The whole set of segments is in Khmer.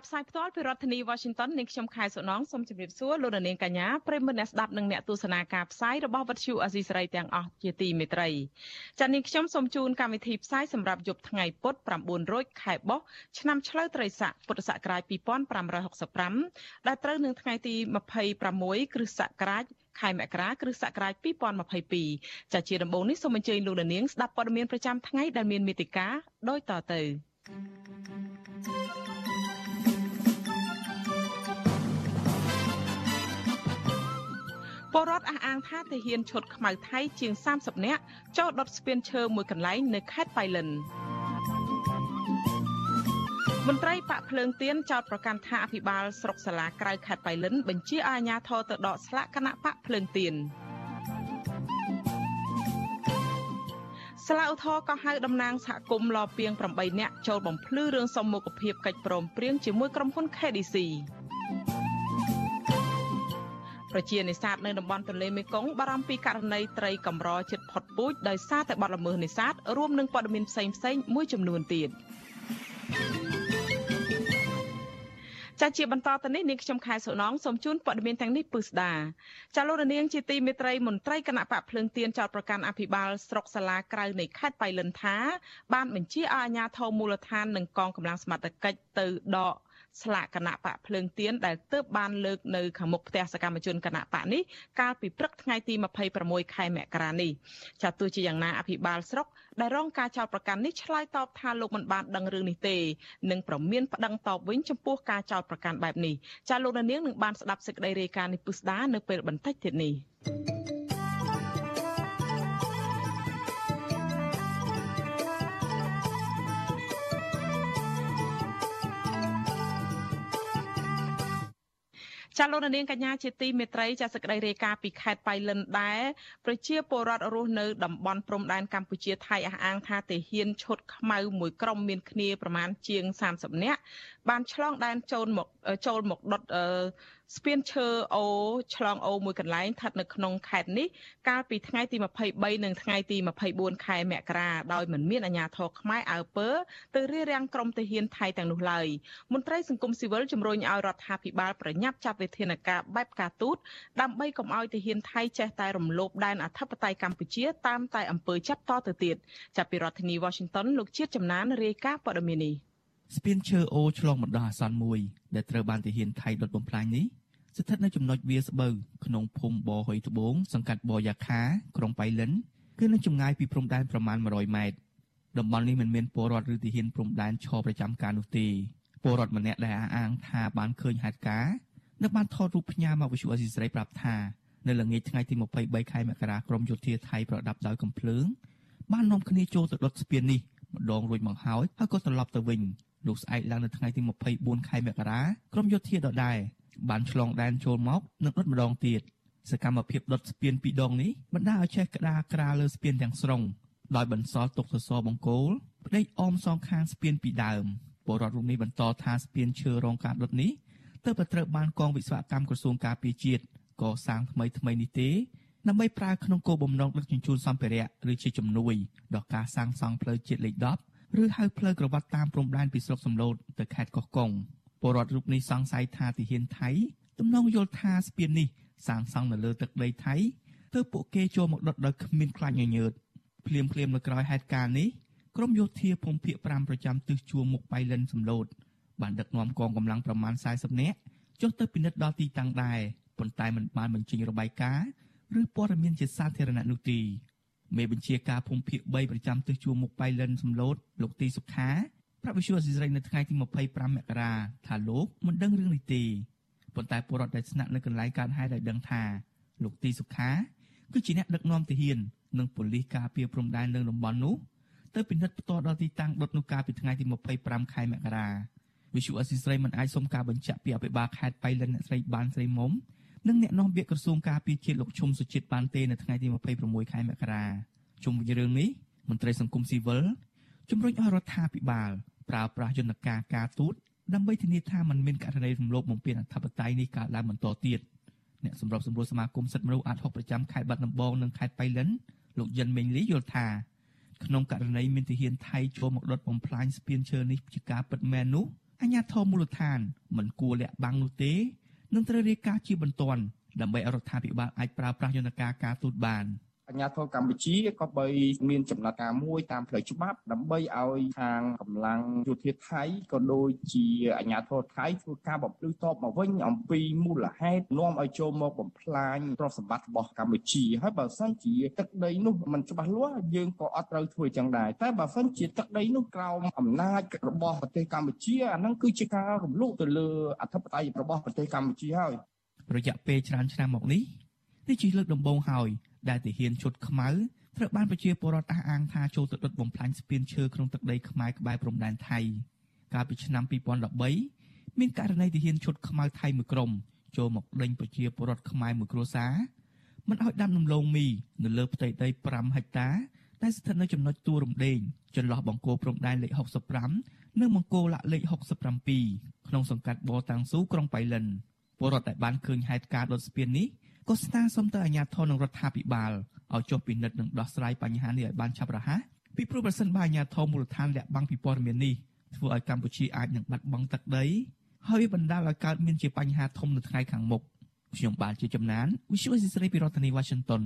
ចាប់ផ្សាយផ្ទាល់ពីរដ្ឋធានី Washington នាងខ្ញុំខែសុណងសូមជម្រាបសួរលោកនាងកញ្ញាប្រិមមអ្នកស្ដាប់និងអ្នកទស្សនាការផ្សាយរបស់វិទ្យុអាស៊ីសេរីទាំងអស់ជាទីមេត្រីចា៎នាងខ្ញុំសូមជូនកម្មវិធីផ្សាយសម្រាប់យប់ថ្ងៃពុធ9រោចខែបោះឆ្នាំឆ្លូវត្រីស័កពុទ្ធសករាជ2565ដែលត្រូវនឹងថ្ងៃទី26គ្រិស្តសករាជខែមករាគ្រិស្តសករាជ2022ចាជាដំបូងនេះសូមអញ្ជើញលោកនាងស្ដាប់ព័ត៌មានប្រចាំថ្ងៃដែលមានមេតិការដូចតទៅ ពលរដ្ឋអះអាងថាទាហានឈុតខ្មៅថៃជាង30នាក់ចូលដុតស្ពានឈើមួយកន្លែងនៅខេត្តបៃលិនមន្ត្រីបាក់ភ្លើងទៀនចោតប្រកាន់ថាអភិបាលស្រុកសាលាក្រៅខេត្តបៃលិនបញ្ជាអាជ្ញាធរទៅដកស្លាកគណៈបកភ្លើងទៀនសាលាឧទ្ធរក៏ហៅតំណាងសហគមន៍លពីង8នាក់ចូលបំភ្លឺរឿងសមមុខភាពកិច្ចព្រមព្រៀងជាមួយក្រុមហ៊ុន KDC ប្រជានេសាទនៅតំបន់ទន្លេមេគង្គបារម្ភពីករណីត្រីកម្រជិតផុតពូជដោយសារតែបទល្មើសនេសាទរួមនឹងព័ត៌មានផ្សេងៗមួយចំនួនទៀតចាជាបន្តទៅនេះនាងខ្ញុំខែសុណងសូមជូនព័ត៌មានទាំងនេះពឺស្ដាចាលោករនាងជាទីមេត្រីមន្ត្រីគណៈបកភ្លើងទៀនចោតប្រកាន់អភិបាលស្រុកសាលាក្រៅនៃខេត្តបៃលិនថាបានបញ្ជាឲ្យអាជ្ញាធរមូលដ្ឋាននិងកងកម្លាំងសមត្ថកិច្ចទៅដក ស្លាកគណៈបកភ្លើងទៀនដែលទើបបានលើកនៅខាងមុខផ្ទះសកម្មជនគណៈបកនេះកាលពីព្រឹកថ្ងៃទី26ខែមករានេះចាទោះជាយ៉ាងណាអភិបាលស្រុកដែលរងការចោទប្រកាន់នេះឆ្លើយតបថាលោកមិនបានដឹងរឿងនេះទេនិងប្រមានប្តឹងតបវិញចំពោះការចោទប្រកាន់បែបនេះចាលោកនាងនឹងបានស្ដាប់សេចក្តីរាយការណ៍នេះពុស្ដានៅពេលបន្តិចទៀតនេះ ចាលោកនាងកញ្ញាជាទីមេត្រីចាសក្តីរាយការណ៍ពីខេត្តបៃលិនដែរប្រជាពលរដ្ឋរស់នៅតំបន់ព្រំដែនកម្ពុជាថៃអះអាងថាទាហានឈុតខ្មៅមួយក្រុមមានគ្នាប្រមាណជាង30នាក់បានឆ្លងដែនចូលមកចូលមកដុត ស្ពានឈើអូឆ្លងអូមួយកន្លែងស្ថិតនៅក្នុងខេត្តនេះកាលពីថ្ងៃទី23និងថ្ងៃទី24ខែមករាដោយមិនមានអាជ្ញាធរខ្មែរអើពើទៅរៀបរៀងក្រុមទាហានថៃទាំងនោះឡើយមន្ត្រីសង្គមស៊ីវិលជំរុញឲ្យរដ្ឋាភិបាលប្រញាប់ចាត់វិធានការបែបការទូតដើម្បីកុំឲ្យទាហានថៃចេះតែរំលោភដែនអធិបតេយ្យកម្ពុជាតាមតែអំពើចាប់តទៅទៀតចាប់ពីរដ្ឋធានី Washington លោកជាតិចំណានរាយការណ៍ព័ត៌មាននេះស្ពានឈើអូឆ្លងបណ្ដោះអាសន្នមួយដែលត្រូវបានទាហានថៃដុតបំផ្លាញនេះ ស្ថិតនៅចំណុចវាស្បូវក្នុងភូមិបហុយត្បូងសង្កាត់បយ៉ាខាក្រុងបៃលិនគឺនៅចម្ងាយពីព្រំដែនប្រមាណ100ម៉ែត្រតំបន់នេះមិនមានពលរដ្ឋឬទាហានព្រំដែនឈរប្រចាំការនោះទេពលរដ្ឋម្នាក់ដែលអះអាងថាបានឃើញហេតុការណ៍នៅបានថតរូបផ្ញើមកវិទ្យុអេស៊ីស្រីប្រាប់ថានៅល្ងាចថ្ងៃទី23ខែមករាក្រមយោធាថៃប្រដាប់ដោយកំភ្លើងបាននាំគ្នាចូលទៅដុតស្ពាននេះម្ដងរួចមកហើយហើយក៏ត្រឡប់ទៅវិញលោកស្អែកឡើងនៅថ្ងៃទី24ខែមករាក្រមយោធាដដែល បានឆ្លងដែនចូលមកនិងដុតម្ដងទៀតសកម្មភាពដុតស្ពានពីរដងនេះបណ្ដាឲ្យឆេះក្តារក្រាលើស្ពានទាំងស្រុងដោយបន្សល់ទុកសសរបង្គោលផ្ដេកអមសងខាងស្ពានពីដើមពលរដ្ឋរូបនេះបន្តថាស្ពានឈើរងការដុតនេះទើបតែត្រូវបានកងវិស្វកម្មក្រសួងការពារជាតិកសាងថ្មីថ្មីនេះទេដើម្បីប្រើក្នុងគោលបំណងដឹកជញ្ជូនសម្ភារៈឬជាជំនួយដល់ការសាងសង់ផ្លូវជាតិលេខ10ឬហៅផ្លូវក្រវ៉ាត់តាមព្រំដែនពីស្រុកសំឡូតទៅខេត្តកោះកុង ពលរដ្ឋរូបនេះសង្ស័យថាទាហានថៃទំនងយល់ថាស្ពាននេះសាងសង់នៅលើទឹកដីថៃទើបពួកគេចូលមកដុតដោយគ្មានខ្លាចញញើតភ្លាមភ្លាមនៅក្រោយហេតុការណ៍នេះក្រមយោធាភូមិភាគ5ប្រចាំទិសជួរមុខបៃលិនសំឡូតបានដឹកនាំកងកម្លាំងប្រមាណ40នាក់ចុះទៅពិនិត្យដល់ទីតាំងដែរប៉ុន្តែមិនបានបញ្ចេញរបាយការណ៍ឬព័ត៌មានជាសាធារណៈនោះទេមេបញ្ជាការភូមិភាគ3ប្រចាំទិសជួរមុខបៃលិនសំឡូតលោកទីសុខា ប្រាប់វិសុយអសិរ័យនៅថ្ងៃទី25មករាថាលោកមិនដឹងរឿងនេះទេប៉ុន្តែពលរដ្ឋដែលស្នាក់នៅកន្លែងកើតហេតុឲ្យដឹងថាលោកទីសុខាគឺជាអ្នកដឹកនាំទាហាននិងប៉ូលីសការពារព្រំដែននៅតំបន់នោះទៅពិនិត្យផ្ទាល់ដល់ទីតាំងដុតនោះកាលពីថ្ងៃទី25ខែមករាវិសុអសិស្រ័យមិនអាចសុំការបញ្ជាក់ពីអភិបាលខេត្តបៃលិនអ្នកស្រីបានស្រីមុំនិងអ្នកនាំពាក្យក្រសួងការពារជាតិលោកឈុំសុជាតិបានទេនៅថ្ងៃទី26ខែមករាជុំវិញរឿងនេះមន្ត្រីសង្គមស៊ីវិល ជំរុញឲ្យរដ្ឋាភិបាលប្រើប្រាស់យន្តការការទូតដើម្បីធានាថាมันមានករណីរំលោភបំពានអធិបតេយ្យនេះកើតឡើងបន្តទៀតអ្នកសម្របសម្រួលសមាគមសិទ្ធិមនុស្សអាត់ហុកប្រចាំខេត្តបាត់ដំបងនិងខេត្តបៃលិនលោកយិនមេងលីយល់ថាក្នុងករណីមានទាហានថៃចូលមកដុតបំផ្លាញស្ពានឈើនេះជាការពិតមែននោះអាជ្ញាធរមូលដ្ឋានមិនគួរលាក់បាំងនោះទេនឹងត្រូវរាយការណ៍ជាបន្ទាន់ដើម្បីឲ្យរដ្ឋាភិបាលអាចប្រើប្រាស់យន្តការការទូតបាន។ អាញាធរកម្ពុជាក៏បីមានចំណាត់ការមួយតាមផ្លូវច្បាប់ដើម្បីឲ្យខាងកម្លាំងយោធាថៃក៏ដូចជាអាញាធរថៃធ្វើការបំភ្លឺតបមកវិញអំពីមូលហេតុនាំឲ្យចូលមកបំផ្លាញទ្រព្យសម្បត្តិរបស់កម្ពុជាហើយបើសិនជាទឹកដីនោះมันច្បាស់លាស់យើងក៏អត់ត្រូវធ្វើចឹងដែរតែបើសិនជាទឹកដីនោះក្រោមអំណាចរបស់ប្រទេសកម្ពុជាអាហ្នឹងគឺជាការរំលោភទៅលើអធិបតេយ្យរបស់ប្រទេសកម្ពុជាហើយរយៈពេលច្រើនឆ្នាំមកនេះនេះជាលើកដំបូងហើយ ដែលទាហានឈុតខ្មៅត្រូវបានប្រជាពលរដ្ឋអះអាងថាចូលទៅដុតបំផ្លាញស្ពានឈើក្នុងទឹកដីខ្មែរក្បែរព្រំដែនថៃកាលពីឆ្នាំ2013មានករណីទាហានឈុតខ្មៅថៃមួយក្រុមចូលមកដេញប្រជាពលរដ្ឋខ្មែរមួយគ្រួសារមិនឲ្យដាំដំឡូងមីនៅលើផ្ទៃដី5ហិកតាដែលស្ថិតនៅចំណុចទួលរំដេងចន្លោះបង្គោលព្រំដែនលេខ65និងបង្គោលលាក់លេខ67ក្នុងសង្កាត់បតាំងស៊ូក្រុងបៃលិនពលរដ្ឋដែលបានឃើញហេតុការណ៍ដុតស្ពាននេះ ក៏ស្នើសុំទៅអាជ្ញាធរនិងរដ្ឋាភិបាលឲ្យចុះពិនិត្យនិងដោះស្រាយបញ្ហានេះឲ្យបានឆាប់រហ័សពីព្រោះប្រសិនបើអាជ្ញាធរមូលដ្ឋានលាក់បាំងពីព័ត៌មាននេះធ្វើឲ្យកម្ពុជាអាចនឹងបាត់បង់ទឹកដីហើយបណ្ដាលឲ្យកើតមានជាបញ្ហាធំនៅថ្ងៃខាងមុខខ្ញុំបាទជាចំណាន Visual Society ពីរដ្ឋធានី Washington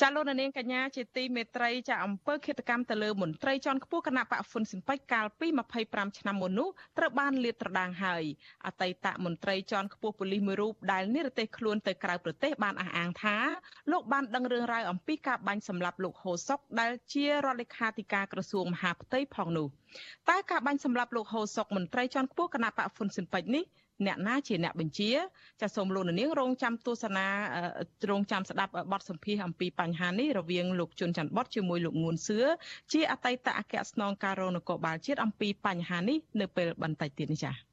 ចាលោកនាងកញ្ញាជាទីមេត្រីចាអង្គើឃាតកម្មទៅលើមន្ត្រីជាន់ខ្ពស់គណៈបកហ្វុនស៊ិនប៉ិចកាលពី25ឆ្នាំមុននោះត្រូវបានលាតត្រដាងហើយអតីតមន្ត្រីជាន់ខ្ពស់ប៉ូលីសមួយរូបដែលនិរទេសខ្លួនទៅក្រៅប្រទេសបានអះអាងថាលោកបានដឹងរឿងរ៉ាវអំពីការបាញ់សម្លាប់លោកហូសុកដែលជារដ្ឋលេខាធិការក្រសួងមហាផ្ទៃផងនោះតែការបាញ់សម្លាប់លោកហូសុកមន្ត្រីជាន់ខ្ពស់គណៈបកហ្វុនស៊ិនប៉ិចនេះ អ្នកណាជាអ្នកបញ្ជាចាសូមលោកនាងរងចាំទស្សនារងចាំស្ដាប់បទសម្ភាសអំពីបញ្ហានេះរវាងលោកជុនច័ន្ទបតជាមួយលោកងួនសឿជាអតីតអគ្គស្នងការរងនគរបាលជាតិអំពីបញ្ហានេះនៅពេលបន្តិចទៀតនេះចា៎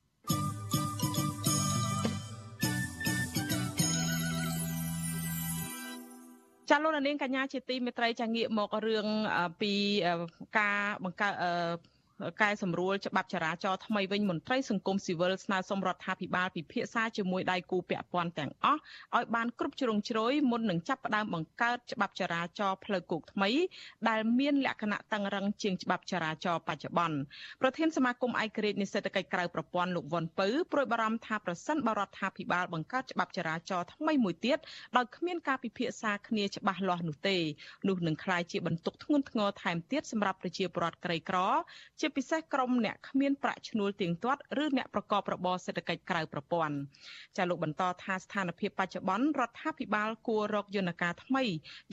ចាលោកនាងកញ្ញាជាទីមេត្រីចាងាកមករឿងពីការបង្កើត កែសម្រួលច្បាប់ចរាចរណ៍ថ្មីវិញមន្ត្រីសង្គមស៊ីវិលស្នើសុំរដ្ឋាភិបាលពិភាក្សាជាមួយដៃគូពាក់ព័ន្ធទាំងអស់ឲ្យបានគ្រប់ជ្រុងជ្រោយមុននឹងចាប់ផ្ដើមបង្កើតច្បាប់ចរាចរណ៍ផ្លូវគោកថ្មី ដែលមានលក្ខណៈតឹងរឹងជាងច្បាប់ចរាចរណ៍បច្ចុប្បន្នប្រធានសមាគមឯករាជ្យនិស្សិតកិច្ចក្រៅប្រព័ន្ធលោកវ៉ុនពៅប្រួយបារម្ភថាប្រសិនបរដ្ឋាភិបាលបង្កើតច្បាប់ចរាចរណ៍ថ្មីមួយទៀតដោយគ្មានការពិភាក្សាគ្នាច្បាស់លាស់នោះទេនោះនឹងក្លាយជាបន្ទុកធ្ងន់ធ្ងរថែមទៀតសម្រាប់ប្រជាពលរដ្ឋក្រីក្រជាពិសេសក្រុមអ្នកគ្មានប្រាក់ឈ្នួលទៀងទាត់ឬអ្នកប្រកបរបរសេដ្ឋកិច្ចក្រៅប្រព័ន្ធចាលោកបន្តថាស្ថានភាពបច្ចុប្បន្នរដ្ឋាភិបាលគួររកយន្តការថ្មី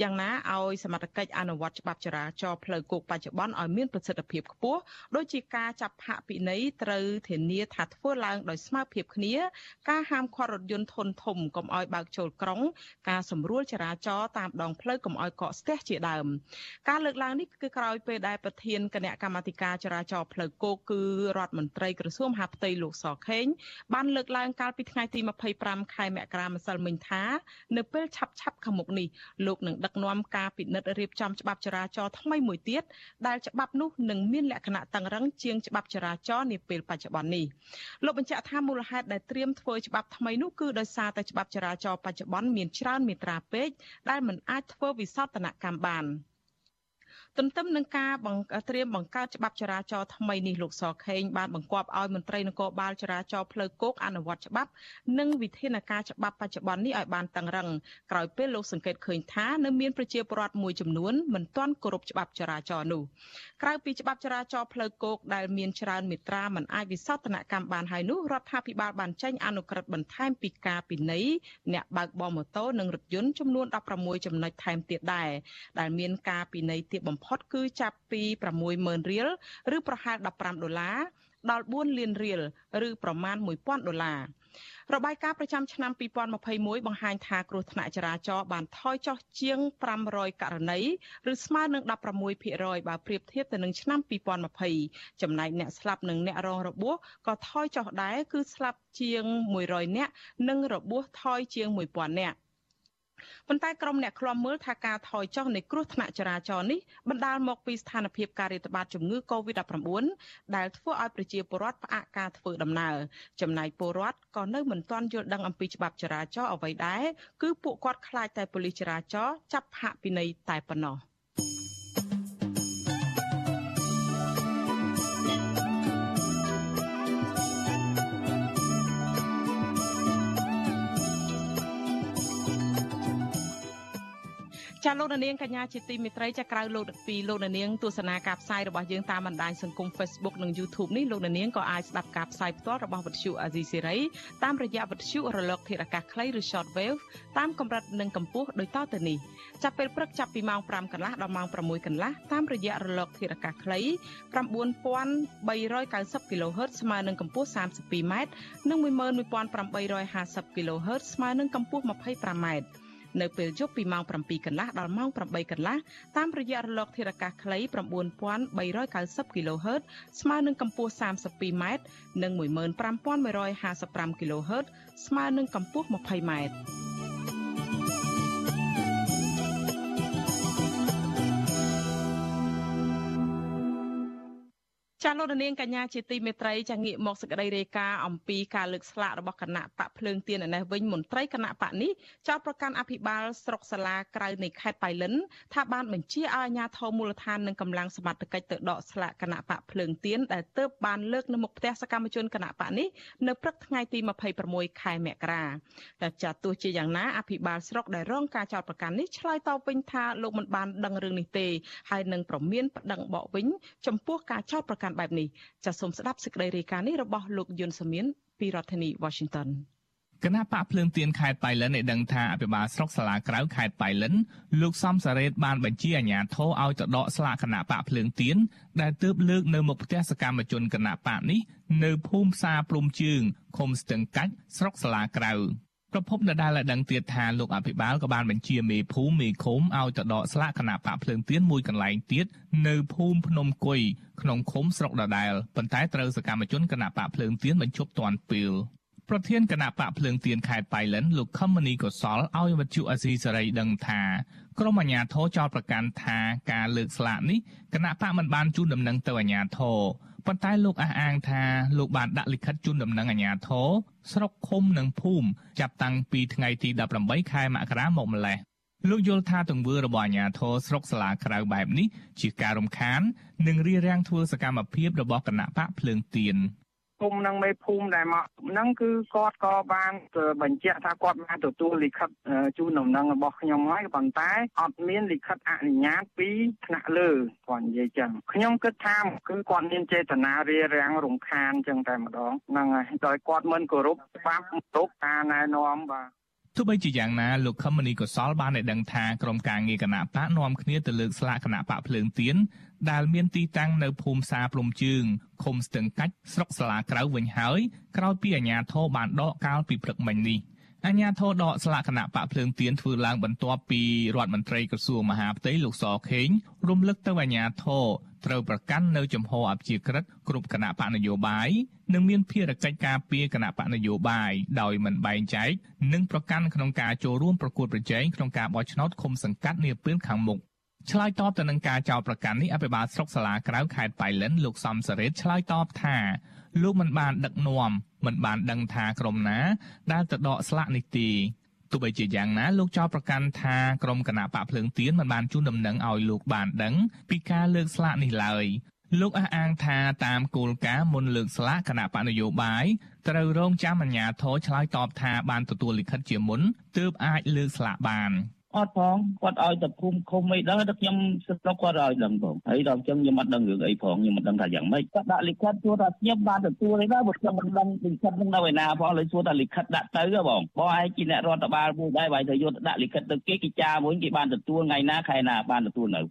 យ៉ាងណាឲ្យសមត្ថកិច្ចអនុវត្តច្បាប់ចរាចរណ៍ផ្លូវគោកបច្ចុប្បន្នឲ្យមានប្រសិទ្ធភាពខ្ពស់ដូចជាការចាប់ផាកពិន័យត្រូវធានាថាធ្វើឡើងដោយស្មើភាពគ្នា ការហាមឃាត់រថយន្តធុនធំកុំឲ្យបើកចូលក្រុង ការសម្រួលចរាចរណ៍តាមដងផ្លូវកុំឲ្យកកស្ទះជាដើមការលើកឡើងនេះគឺក្រោយពេលដែលប្រធានគណៈកម្មាធិការចរាចរណ៍ផ្លូវលូវគោកគឺរដ្ឋមន្ត្រីក្រសួងមហាផ្ទៃលោកសខេងបានលើកឡើងកាលពីថ្ងៃទី25ខែមករាម្សិលមិញថានៅពេលឆាប់ឆាប់ខាងមុខនេះលោកនឹងដឹកនាំការពិនិត្យរៀបចំច្បាប់ចរាចរណ៍ថ្មីមួយទៀតដែលច្បាប់នោះនឹងមានលក្ខណៈតឹងរឹងជាងច្បាប់ចរាចរណ៍នាពេលបច្ចុប្បន្ននេះលោកបញ្ជាក់ថាមូលហេតុដែលត្រៀមធ្វើច្បាប់ថ្មីនោះគឺដោយសារតែច្បាប់ចរាចរណ៍បច្ចុប្បន្នមានច្រើនមាត្រាពេកដែលមិនអាចធ្វើវិសោធនកម្មបាន។ ទន្ទឹមនឹងការបង្ត្រៀមបង្កើតច្បាប់ចរាចរណ៍ថ្មីនេះលោកសខេងបានបង្គាប់ឲ្យមន្ត្រីនគរបាលចរាចរណ៍ផ្លូវគោកអនុវត្តច្បាប់ និងវិធានការច្បាប់បច្ចុប្បន្ននេះឲ្យបានតឹងរឹងក្រោយពេលលោកសង្កេតឃើញថានៅមានប្រជាពលរដ្ឋមួយចំនួនមិនទាន់គោរពច្បាប់ចរាចរណ៍នោះក្រៅពីច្បាប់ចរាចរណ៍ផ្លូវគោកដែលមានច្រើនមាត្រាមិនអាចវិសោធនកម្មបានហើយនោះរដ្ឋាភិបាលបានចេញអនុក្រឹត្យបន្ថែមពីការពិន័យអ្នកបើកបរម៉ូតូនិងរថយន្តចំនួន16ចំណុចថែមទៀតដែរដែលមានការពិន័យទាបបំផុតគឺចាប់ពី60000រៀលឬប្រហែល15ដុល្លារដល់4លានរៀលឬប្រមាណ1000ដុល្លាររបាយការណ៍ប្រចាំឆ្នាំ2021បង្ហាញថាគ្រោះថ្នាក់ចរាចរណ៍បានថយចុះជាង500ករណីឬស្មើនឹង16%បើប្រៀបធៀបទៅនឹងឆ្នាំ2020ចំណែកអ្នកស្លាប់និងអ្នករងរបួសក៏ថយចុះដែរគឺស្លាប់ជាង100នាក់និងរបួសថយជាង1000នាក់ ប៉ុន្តែក្រុមអ្នកឃ្លាំមើលថាការថយចុះនៃគ្រោះថ្នាក់ចរាចរណ៍នេះបណ្ដាលមកពីស្ថានភាពការរាតត្បាតជំងឺ Covid-19 ដែលធ្វើឲ្យប្រជាពលរដ្ឋផ្អាកការធ្វើដំណើរចំណែកពលរដ្ឋក៏នៅមិនទាន់យល់ដឹងអំពីច្បាប់ចរាចរណ៍អ្វីដែរគឺពួកគាត់ខ្លាចតែប៉ូលីសចរាចរណ៍ចាប់ហាក់ពិន័យតែប៉ុណ្ណោះ។ ចាលោកនាងកញ្ញាជាទីមេត្រីចាក្រៅលោកពីលោកនាងទស្សនាការផ្សាយរបស់យើងតាមបណ្ដាញសង្គម Facebook និង YouTube នេះលោកនាងក៏អាចស្ដាប់ការផ្សាយផ្ទាល់របស់វិទ្យុអាស៊ីសេរីតាមរយៈវិទ្យុរលកធាតុអាកាសខ្លីឬ Shortwave តាមកម្រិតនិងកម្ពស់ដូចតទៅនេះចាប់ពេលព្រឹកចាប់ពីម៉ោង5កន្លះដល់ម៉ោង6កន្លះតាមរយៈរលកធាតុអាកាសខ្លី9390 kHz ស្មើនឹងកម្ពស់ 32m និង11850 kHz ស្មើនឹងកម្ពស់ 25m នៅពេលយប់ពីម៉ោង7កន្លះដល់ម៉ោង8កន្លះតាមរយៈរលកធាតុអាកាសខ្លី9390 kHz ស្មើនឹងកម្ពស់ 32m និង15155 kHz ស្មើនឹងកម្ពស់ 20m ចាលោកនាងកញ្ញាជាទីមេត្រីចាងាកមកសេចក្តីរាយការណ៍អំពីការលើកស្លាករបស់គណៈបកភ្លើងទៀនឯនេះវិញមន្ត្រីគណៈបកនេះចោទប្រកាន់អភិបាលស្រុកសាឡាក្រៅនៃខេត្តបៃលិនថាបានបញ្ជាឲ្យអាជ្ញាធរមូលដ្ឋាននិងកម្លាំងសមត្ថកិច្ចទៅដកស្លាកគណៈបកភ្លើងទៀនដែលទើបបានលើកនៅមុខផ្ទះសកម្មជនគណៈបកនេះនៅព្រឹកថ្ងៃទី26ខែមករាតែចាទោះជាយ៉ាងណាអភិបាលស្រុកដែលរងការចោទប្រកាន់នេះឆ្លើយតបវិញថាលោកមិនបានដឹងរឿងនេះទេហើយនឹងប្រមានប្តឹងបកវិញចំពោះការចោទប្រកាន់កាន់បែបនេះចាសសូមស្ដាប់សេចក្តីរាយការណ៍នេះរបស់លោកយុនសមៀនពីរដ្ឋធានី Washington គណៈបកភ្លើងទៀនខេត្តបៃលិនបានដឹងថាអភិបាលស្រុកសាលាក្រៅខេត្តបៃលិនលោកសំសារ៉េតបានបញ្ជាអាជ្ញាធរឲ្យទៅដកស្លាកគណៈបកភ្លើងទៀនដែលទើបលើកនៅមុខផ្ទះសកម្មជនគណៈបកនេះនៅភូមិផ្សារព្រំជើងឃុំស្ទឹងកាច់ស្រុកសាលាក្រៅ ប្រពន្ធដដែលឲ្យដឹងទៀតថាលោកអភិបាលក៏បានបញ្ជាមេភូមិមេឃុំឲ្យទៅដកស្លាកគណៈបកភ្លើងទៀនមួយកន្លែងទៀតនៅភូមិភ្នំគុយក្នុងឃុំស្រុកដដែលប៉ុន្តែត្រូវសកម្មជនគណៈបកភ្លើងទៀនបញ្ឈប់ទាន់ពេលប្រធានគណៈបកភ្លើងទៀនខេត្តបៃលិនលោកខមនីកុសលឲ្យវិទ្យុអសីសេរីដឹងថាក្រមអាជ្ញាធរចោទប្រកាន់ថាការលើកស្លាកនេះគណៈបកមិនបានជូនដំណឹងទៅអាជ្ញាធរ ប៉ុន្តែលោកអះអាងថាលោកបានដាក់លិខិតជូនដំណឹងអាជ្ញាធរស្រុកឃុំនិងភូមិចាប់តាំងពីថ្ងៃទី18ខែមករាមកម្លេះលោកយល់ថាទង្វើរបស់អាជ្ញាធរស្រុកសាលាក្រៅបែបនេះជាការរំខាន និងរារាំងធ្វើសកម្មភាពរបស់គណៈបកភ្លើងទៀន ភូមិនិងមេភូមិដែលមកហ្នឹងគឺគាត់ក៏បានបញ្ជាក់ថាគាត់បានទទួលលិខិតជូនដំណឹងរបស់ខ្ញុំហើយប៉ុន្តែអត់មានលិខិតអនុញ្ញាតពីថ្នាក់លើគាត់និយាយចឹងខ្ញុំគិតថាគឺគាត់មានចេតនារារាំងរំខានចឹងតែម្ដងហ្នឹងហើយដោយគាត់មិនគោរពច្បាប់គោរពការណែនាំបាទទោះបីជាយ៉ាងណាលោកខមនីកុសលបានឲ្យដឹងថាក្រុមការងារគណៈបកនាំគ្នាទៅលើកស្លាកគណៈបកភ្លើងទៀន ដែលមានទីតាំងនៅភូមិសាព្រំជើងឃុំស្ទឹងកាច់ស្រុកសាលាក្រៅវិញហើយក្រោយពីអាជ្ញាធរបានដកកាលពីព្រឹកមិញនេះអាជ្ញាធរដកស្លាកគណៈបកភ្លើងទៀនធ្វើឡើងបន្ទាប់ពីរដ្ឋមន្ត្រីក្រសួងមហាផ្ទៃលោកសខេងរំលឹកទៅអាជ្ញាធរត្រូវប្រកាន់នៅចំហអព្យាក្រឹតគ្រប់គណៈបកនយោបាយនិងមានភារកិច្ចការពារគណៈបកនយោបាយដោយមិនបែងចែកនិងប្រកាន់ក្នុងការចូលរួមប្រកួតប្រជែងក្នុងការបោះឆ្នោតឃុំសង្កាត់នាពេលខាងមុខ ឆ្លើយតបទៅនឹងការចោទប្រកាន់នេះអភិបាលស្រុកសាលាក្រៅខេត្តបៃលិនលោកសំសរ៉េតឆ្លើយតបថាលោកមិនបានដឹកនាំមិនបានដឹងថាក្រុមណា ដែលទៅដកស្លាកនេះទេទោះបីជាយ៉ាងណាលោកចោទប្រកាន់ថាក្រុមគណៈបកភ្លើងទៀនមិនបានជូនដំណឹងឲ្យលោកបានដឹងពីការលើកស្លាកនេះឡើយលោកអះអាងថាតាមគោលការណ៍មុនលើកស្លាកគណៈបកនយោបាយត្រូវរងចាំអាជ្ញាធរឆ្លើយតបថាបានទទួលលិខិតជាមុនទើបអាចលើកស្លាកបាន។ អត់ផងគាត់ឲ្យតែភូមិឃុំអីដឹងតែខ្ញុំស្រុកគាត់ឲ្យដឹងផងហើយដល់អញ្ចឹងខ្ញុំអត់ដឹងរឿងអីផងខ្ញុំមិនដឹងថាយ៉ាងម៉េចគាត់ដាក់លិខិតសួរថាខ្ញុំបានទទួលអីដែរបើខ្ញុំមិនដឹងលិខិតនឹងនៅឯណាផងលើសួរថាលិខិតដាក់ទៅបងបងឯងជាអ្នករដ្ឋបាលមួយដែរបើឲ្យយកដាក់លិខិតទៅគេគេចាមួយគេបានទទួលថ្ងៃណាខែណាបានទទួលនៅ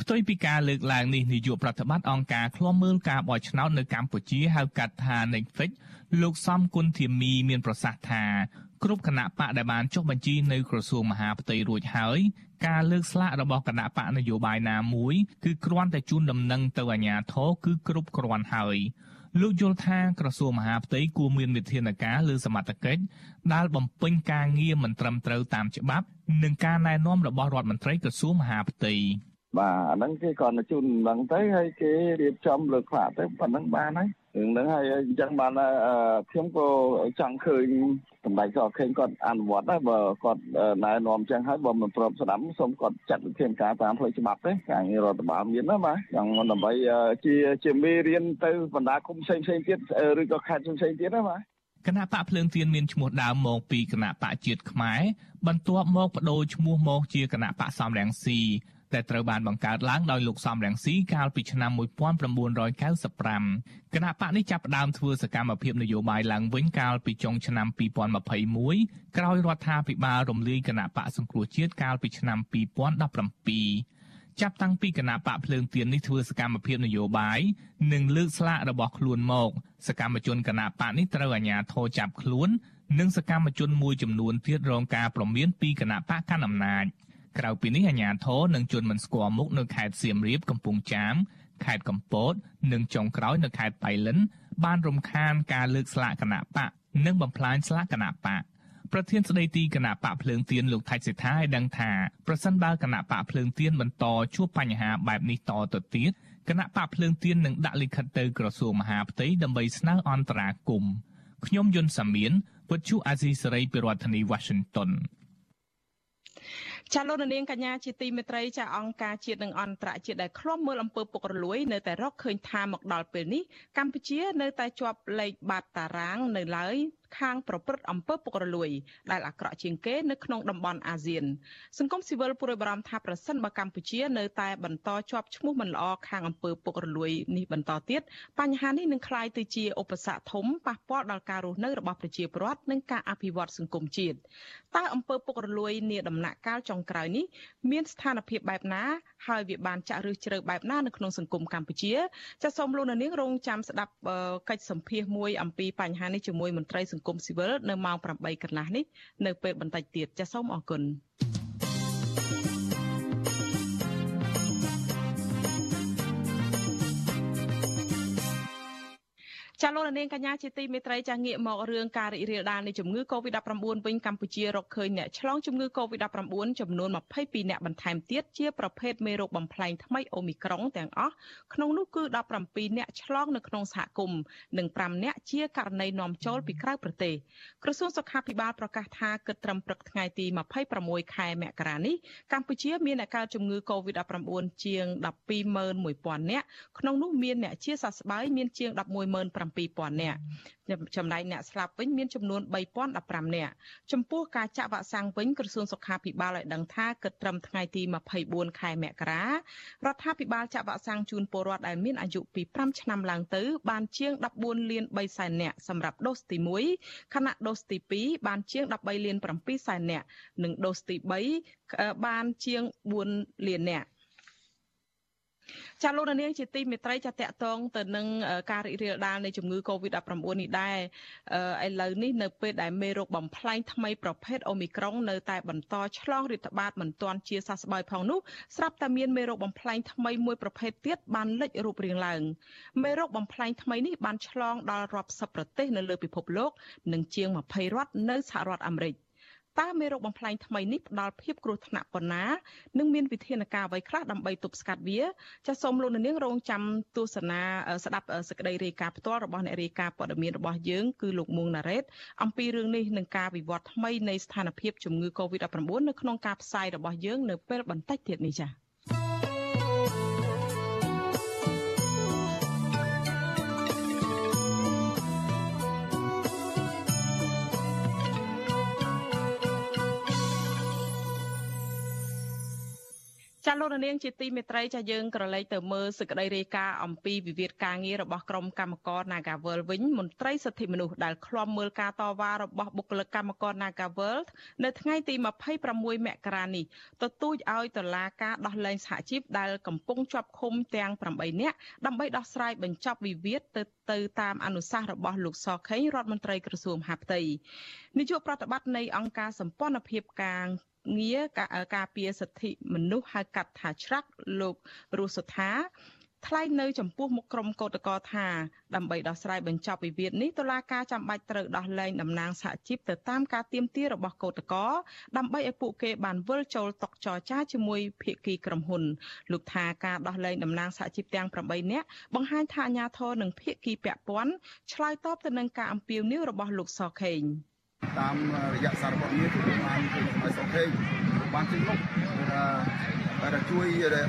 ផ្ទុយពីការលើកឡើងនេះនាយកប្រតិបត្តិអង្គការឃ្លាំមើលការបោះឆ្នោតនៅកម្ពុជាហៅកាត់ថា Netflix លោកសំគុណធាមីមានប្រសាសន៍ថា គ្រប់គណៈបកដែលបានចុះបញ្ជីនៅក្រសួងមហាផ្ទៃរួចហើយការលើកស្លាករបស់គណៈបកនយោបាយណាមួយគឺគ្រាន់តែជូនដំណឹងទៅអាជ្ញាធរគឺគ្រប់គ្រាន់ហើយលោកយល់ថាក្រសួងមហាផ្ទៃគួរមានវិធានការលើសមត្ថកិច្ចដែលបំពេញការងារមិនត្រឹមត្រូវតាមច្បាប់និងការណែនាំរបស់រដ្ឋមន្ត្រីក្រសួងមហាផ្ទៃបាទអាហ្នឹងគេគាត់ជូនដំណឹងទៅហើយគេរៀបចំលើកខ្លាទៅប៉ុណ្ណឹងបានហើយ រឿងហ្នឹងហើយអញ្ចឹងបានខ្ញុំក៏ចង់ឃើញសម្ដេចក៏ឃើញគាត់អនុវត្តដែរបើគាត់ណែនាំអញ្ចឹងហើយបើមិនព្រមស្ដាប់សូមគាត់ចាត់វិធានការតាមផ្លូវច្បាប់ទេការងាររដ្ឋបាលមានណាបាទចង់ដើម្បីជាជាមេរៀនទៅបណ្ដាគុំផ្សេងផ្សេងទៀតឬក៏ខេត្តផ្សេងទៀតណាបាទគណៈបកភ្លើងទៀនមានឈ្មោះដើមមកពីគណៈបកជាតិខ្មែរបន្ទាប់មកបដូរឈ្មោះមកជាគណៈបកសំរងស៊ី តែត្រូវបានបង្កើតឡើងដោយលោកសំរងស៊ីកាលពីឆ្នាំ1995គណៈបកនេះចាប់ផ្ដើមធ្វើសកម្មភាពនយោបាយឡើងវិញកាលពីចុងឆ្នាំ2021ក្រោយរដ្ឋាភិបាលរំលាយគណៈបកសង្គ្រោះជាតិកាលពីឆ្នាំ2017ចាប់តាំងពីគណៈបកភ្លើងទៀននេះធ្វើសកម្មភាពនយោបាយនិងលើកស្លាករបស់ខ្លួនមក សកម្មជនគណៈបកនេះត្រូវអាជ្ញាធរចាប់ខ្លួន និងសកម្មជនមួយចំនួនទៀតរងការប្រមានពីគណៈបកកណ្ដាលអំណាច ក្រៅពីនេះអាជ្ញាធរនិងជនមិនស្គាល់មុខនៅខេត្តសៀមរាបកំពង់ចាមខេត្តកំពត និងចុងក្រោយនៅខេត្តបៃលិន បានរំខានការលើកស្លាកគណៈបកនិងបំផ្លាញស្លាកគណៈបកប្រធានស្ដីទីគណៈបកភ្លើងទៀនលោកថៃសេដ្ឋាឲ្យដឹងថាប្រសិនបើគណៈបកភ្លើងទៀនបន្តជួបបញ្ហាបែបនេះតទៅទៀតគណៈបកភ្លើងទៀននឹងដាក់លិខិតទៅក្រសួងមហាផ្ទៃដើម្បីស្នើអន្តរាគមន៍ខ្ញុំយុនសាមៀនពុទ្ធជអាស៊ីសេរីពីរដ្ឋធានី Washington ចាលោកនាងកញ្ញាជាទីមេត្រីចាអង្គការជាតិនិងអន្តរជាតិដែលឃ្លាំមើលអំពើពុករលួយនៅតែរកឃើញថាមកដល់ពេលនេះកម្ពុជានៅតែជាប់លេខបាតតារាងនៅឡើយខាងប្រព្រឹត្តអំពើពុករលួយដែលអាក្រក់ជាងគេនៅក្នុងតំបន់អាស៊ានសង្គមស៊ីវិលព្រួយបារម្ភថាប្រសិនបើកម្ពុជានៅតែបន្តជាប់ឈ្មោះមិនល្អខាងអំពើពុករលួយនេះបន្តទៀតបញ្ហានេះនឹងក្លាយទៅជាឧបសគ្គធំប៉ះពាល់ដល់ការរស់នៅរបស់ប្រជាពលរដ្ឋនិងការអភិវឌ្ឍសង្គមជាតិតើអំពើពុករលួយនាដំណាក់កាលចុងក្រោយនេះមានស្ថានភាពបែបណាហើយវាបានចាក់ឫសជ្រៅបែបណានៅក្នុងសង្គមកម្ពុជាចាសសូមលោកនាងរងចាំស្ដាប់កិច្ចសម្ភាសមួយអំពីបញ្ហានេះជាមួយមន្ត្រីសង្គមស៊ីវិលនៅម៉ោង8កន្លះនេះនៅពេលបន្តិចទៀតចាសសូមអរគុណ ចាលោកនាងកញ្ញាជាទីមេត្រីចាងាកមករឿងការរីករាលដាលនៃជំងឺ Covid-19 វិញកម្ពុជារកឃើញអ្នកឆ្លងជំងឺ Covid-19 ចំនួន22អ្នកបន្ថែមទៀតជាប្រភេទមេរោគបំផ្លែងថ្មីអូមីក្រុងទាំងអស់ក្នុងនោះគឺ17អ្នកឆ្លងនៅក្នុងសហគមន៍និង5អ្នកជាករណីនាំចូលពីក្រៅប្រទេសក្រសួងសុខាភិបាលប្រកាសថាគិតត្រឹមព្រឹកថ្ងៃទី26ខែមករានេះកម្ពុជាមានអ្នកកើតជំងឺ Covid-19 ជាង121,000នាក់ក្នុងនោះមានអ្នកជាសះស្បើយមានជាង110,000 7,000នាក់ចំណែកអ្នកស្លាប់វិញមានចំនួន3015នាក់ចំពោះការចាក់វ៉ាក់សាំងវិញក្រសួងសុខាភិបាលឲ្យដឹងថាគិតត្រឹមថ្ងៃទី24ខែមករារដ្ឋាភិបាលចាក់វ៉ាក់សាំងជូនពលរដ្ឋដែលមានអាយុពី5ឆ្នាំឡើងទៅ បានជាង14លាន3សែននាក់សម្រាប់ដូសទី1ខណៈដូសទី2បានជាង13លាន7សែននាក់និងដូសទី3បានជាង4លាននាក់ ចាលោកនាងជាទីមេត្រីចាតកតងទៅនឹងការរីករាលដាលនៃជំងឺ Covid-19 នេះដែរឥឡូវនេះនៅពេលដែលមេរោគបំផ្លែងថ្មីប្រភេទអូមីក្រុងនៅតែបន្តឆ្លងរាតត្បាតមិនទាន់ជាសះស្បើយផងនោះស្រាប់តែមានមេរោគបំផ្លែងថ្មីមួយប្រភេទទៀតបានលេចរូបរាងឡើងមេរោគបំផ្លែងថ្មីនេះបានឆ្លងដល់រាប់សិបប្រទេសនៅលើពិភពលោកនិងជាង20រដ្ឋនៅសហរដ្ឋអាមេរិក តើមេរោគបំផ្លាញថ្មីនេះផ្ដល់ភាពគ្រោះថ្នាក់ប៉ុណ្ណានិងមានវិធានការអ្វីខ្លះដើម្បីទប់ស្កាត់វាចាសសូមលោកនាងរងចាំទស្សនាស្ដាប់សេចក្តីរាយការណ៍ផ្ទាល់របស់អ្នករាយការណ៍ព័ត៌មានរបស់យើងគឺលោកមួងណារ៉េតអំពីរឿងនេះនឹងការវិវត្តថ្មីនៃស្ថានភាពជំងឺ Covid-19 នៅក្នុងការផ្សាយរបស់យើងនៅពេលបន្តិចទៀតនេះចា៎ ចចាលោកនាងជាទីមេត្រីចាយើងក្រឡេកទៅមើលសេចក្តីរាយការណ៍អំពីវិវាទការងាររបស់ក្រុមកម្មករ Nagawal វិញមន្ត្រីសិទ្ធិមនុស្សដែលឃ្លាំមើលការតវ៉ារបស់បុគ្គលិកកម្មករ Nagawal នៅថ្ងៃទី26មករានេះទទូចឲ្យតុលាការដោះលែងសហជីពដែលកំពុងជាប់ឃុំទាំង8នាក់ដើម្បីដោះស្រាយបញ្ចប់វិវាទទៅទៅតាមអនុសាសន៍របស់លោកសខេងរដ្ឋមន្ត្រីក្រសួងមហាផ្ទៃនាយកប្រតិបត្តិនៃអង្គការសម្ព័ន្ធភាពការ ងារការពារសិទ្ធិមនុស្សហៅកាត់ថាច្រាក់លោករស់សុថាថ្លែងនៅចំពោះមុខក្រុមកោតក្រថាដើម្បីដោះស្រាយបញ្ចប់វិវាទនេះតុលាការចាំបាច់ត្រូវដោះលែងតំណាងសហជីពទៅតាមការទាមទាររបស់កោតក្រដើម្បីឲ្យពួកគេបានវិលចូលតុចរចាជាមួយភាគីក្រុមហ៊ុនលោកថាការដោះលែងតំណាងសហជីពទាំង8នាក់បង្ហាញថាអាញាធរនិងភាគីពាក់ព័ន្ធឆ្លើយតបទៅនឹងការអំពាវនាវរបស់លោកសខេង។ តាមរយៈសារព័ត៌មានគឺបានគឺសម័យសុខេងបានជិះនោះដែលជួយ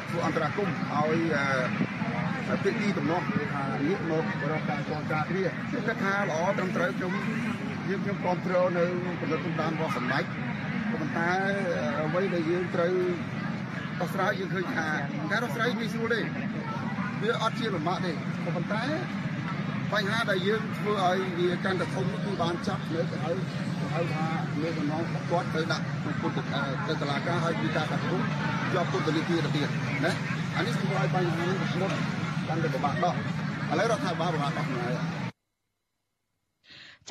ធ្វើអន្តរាគមឲ្យភាគីទំនាស់ថាងាកមករកការចរចាគ្នាខ្ញុំគិតថាល្អត្រឹមត្រូវខ្ញុំយើងខ្ញុំគ្រប់គ្រងនៅកម្រិតតាមរបស់សម្ដេចប៉ុន្តែអ្វីដែលយើងត្រូវដោះស្រាយយើងឃើញថាការដោះស្រាយងាយស្រួលទេវាអត់ជាលំបាកទេប៉ុន្តែបញ្ហាដែលយើងធ្វើឲ្យវាកាន់តែធំគឺបានចាប់នៅទៅហើយទៅ ហើយថាមានដំណងគាត់ទៅដាក់ពុទ្ធទៅតុលាការហើយពីការកាត់ទោសជាប់ពុទ្ធនីតិទៅទៀតណាអានេះធ្វើឲ្យបញ្ហានេះធ្ងន់កាន់តែពិបាកដោះឥឡូវរដ្ឋាភិបាលពិបាកដោះហ្នឹងហើយ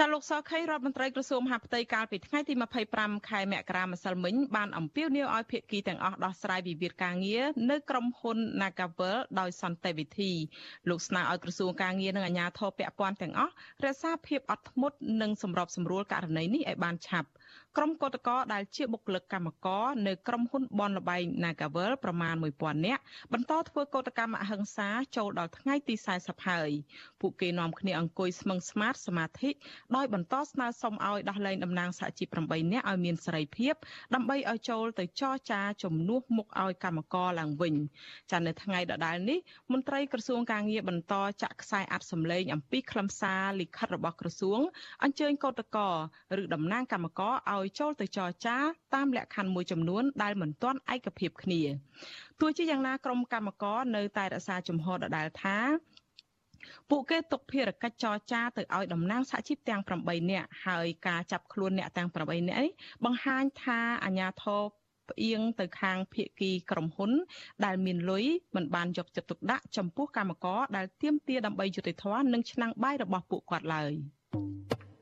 ចាលោកសខេរដ្ឋមន្ត្រីក្រសួងមហាផ្ទៃកាលពីថ្ងៃទី25ខែមករាម្សិលមិញបានអំពាវនាវឲ្យភាគីទាំងអស់ដោះស្រាយវិវាទការងារនៅក្រុមហ៊ុន Nagavel ដោយសន្តិវិធីលោកស្នើឲ្យក្រសួងការងារនិងអាជ្ញាធរពាក់ព័ន្ធទាំងអស់រក្សាភាពអត់ធ្មត់និងសម្របសម្រួលករណីនេះឲ្យបានឆាប់ ក្រុមកោតក្រដែលជាបុគ្គលិកកម្មករនៅក្រុមហ៊ុនបនលបែង Nagavel ប្រមាណ1000នាក់បន្តធ្វើកោតកម្មអហិង្សាចូលដល់ថ្ងៃទី40ហើយពួកគេនាំគ្នាអង្គុយស្មឹងស្មាតសមាធិដោយបន្តស្នើសុំឲ្យដោះលែងតំណាងសហជីព8នាក់ឲ្យមានសេរីភាពដើម្បីឲ្យចូលទៅចរចាជំនួសមុខឲ្យកម្មករឡើងវិញចានៅថ្ងៃដដែលនេះមន្ត្រីក្រសួងការងារបន្តចាក់ខ្សែអាត់សម្លេងអំពីខ្លឹមសារលិខិតរបស់ក្រសួងអញ្ជើញកោតក្រឬតំណាងកម្មករឲ្យចូលទៅចរចាតាមលក្ខខណ្ឌមួយចំនួនដែលមិនទាន់ឯកភាពគ្នាទោះជាយ៉ាងណាក្រុមកម្មករនៅតែរក្សាជំហរដដែលថាពួកគេទុកភារកិច្ចចរចាទៅឲ្យតំណាងសហជីពទាំង8នាក់ហើយការចាប់ខ្លួនអ្នកទាំង8នាក់នេះបង្ហាញថាអាញាធរផ្អៀងទៅខាងភៀកគីក្រុមហ៊ុន ដែលមានលុយមិនបានយកចិត្តទុកដាក់ចំពោះកម្មករដែលទាមទារដើម្បីយុត្តិធម៌និងឆ្នាំងបាយរបស់ពួកគាត់ឡើយ។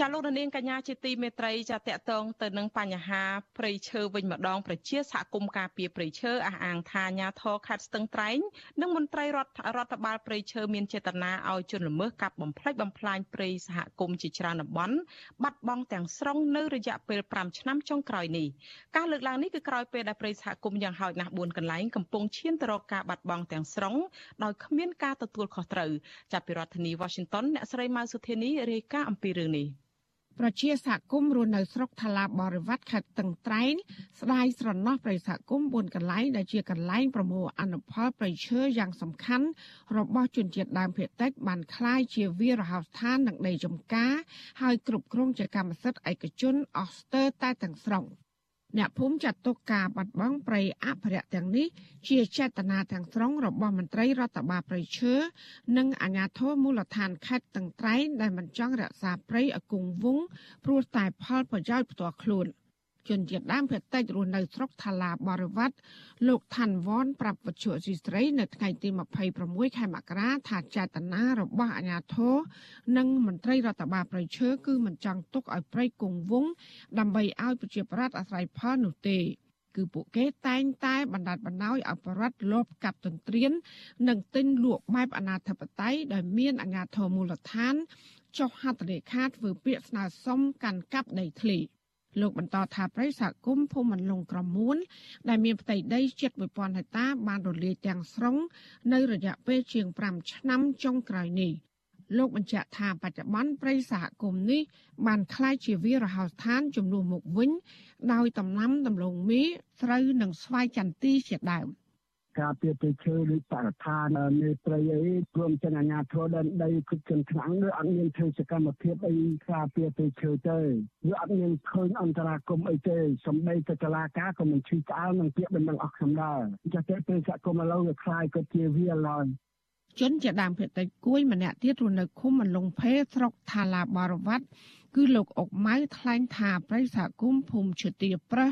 ចាលោកនាងកញ្ញាជាទីមេត្រីចាតកតងទៅនឹងបញ្ហាព្រៃឈើវិញម្ដងប្រជាសហគមន៍ការពារព្រៃឈើអះអាងថាអាញាធរខេត្តស្ទឹងត្រែងនិងមន្ត្រីរដ្ឋរដ្ឋបាលព្រៃឈើមានចេតនាឲ្យជនល្មើសកាប់បំផ្លិចបំផ្លាញព្រៃសហគមន៍ជាច្រើនតំបន់បាត់បង់ទាំងស្រុងនៅរយៈពេល5ឆ្នាំចុងក្រោយនេះការលើកឡើងនេះគឺក្រោយពេលដែលព្រៃសហគមន៍យ៉ាងហោចណាស់4កន្លែងកំពុងឈានទៅរកការបាត់បង់ទាំងស្រុងដោយគ្មានការទទួលខុសត្រូវចាប់ពីរដ្ឋធានី Washington អ្នកស្រីម៉ៅសុធានីរាយការណ៍អំពីរឿងនេះ ប្រជាសហគមន៍រស់នៅស្រុកថ្លាបរិវត្តខេត្តតឹងត្រែងស្ដាយស្រណោះប្រិយសហគមន៍4កន្លែងដែលជាកន្លែងប្រមូលអនុផលប្រៃឈើយ៉ាងសំខាន់របស់ជនជាតិដើមភាគតិចបានคล้ายជាវារហោស្ថាននឹងដីចំការហើយគ្រប់គ្រងជាកម្មសិទ្ធិឯកជនអស់ស្ទើរតែទាំងស្រុង។ អ្នកភូមិចាត់ទុកការបាត់បង់ព្រៃអភិរក្សទាំងនេះជាចេតនាទាំងស្រុងរបស់មន្ត្រីរដ្ឋបាលព្រៃឈើនិងអាជ្ញាធរមូលដ្ឋានខេត្តតឹងត្រែងដែលមិនចង់រក្សាព្រៃឲ្យគង់វង្សព្រោះតែផលប្រយោជន៍ផ្ទាល់ខ្លួន។ ជនជាតិដើមភាគតិចរស់នៅស្រុកថាឡាបរិវត្តលោកថាន់វ៉នប្រាប់វិទ្យុអសីស្រីនៅថ្ងៃទី26ខែមករាថាចេតនារបស់អាជ្ញាធរនិងមន្ត្រីរដ្ឋបាលប្រៃឈើគឺមិនចង់ទុកឲ្យព្រៃគង់វង្សដើម្បីឲ្យប្រជាប្រដ្ឋអាស្រ័យផលនោះទេគឺពួកគេតែងតែបណ្ដាច់បណ្ដោយឲ្យប្រដ្ឋលបកាប់ទន្ទ្រាន និងទិញលក់បែបអនាធិបតេយ្យដោយមានអាជ្ញាធរមូលដ្ឋានចុះហត្ថលេខាធ្វើពាក្យស្នើសុំកាន់កាប់ដីធ្លី។ លោកបន្តថាប្រិយសហគមន៍ភូមិបន្លុងក្រមួនដែលមានផ្ទៃដីជិត1000ហិកតាបានរលាយទាំងស្រុងនៅរយៈពេលជាង5ឆ្នាំចុងក្រោយនេះលោកបញ្ជាក់ថាបច្ចុប្បន្នប្រិយសហគមន៍នេះបានคล้ายជាវារហោស្ថានចំនួនមុខវិញដោយតំណាំដំឡូងមីស្រូវនិងស្វាយចន្ទីជាដើម ការពារព្រៃឈើឬបរិស្ថាននៃព្រៃអីព្រមទាំងអាជ្ញាធរដែនដីគិតចិនខ្លាំងឬអត់មានធ្វើសកម្មភាពអីការពារព្រៃឈើទេឬអត់មានឃើញអន្តរាគមអីទេសំបីតែតឡាការក៏មិនឈឺឆ្អើនឹងពាក្យបណ្ដឹងអស់ខ្ញុំដែរចាស់តែពេលសហគមន៍ឥឡូវវាខ្លាយក៏ជាវាឡើយ ជនជាដើមភេតិចគួយម្នាក់ទៀតរស់នៅឃុំមលងភេស្រុកថាឡាបរវត្តគឺលោកអុកម៉ៅថ្លែងថាប្រិយសហគមន៍ភូមិឈើទាប្រះ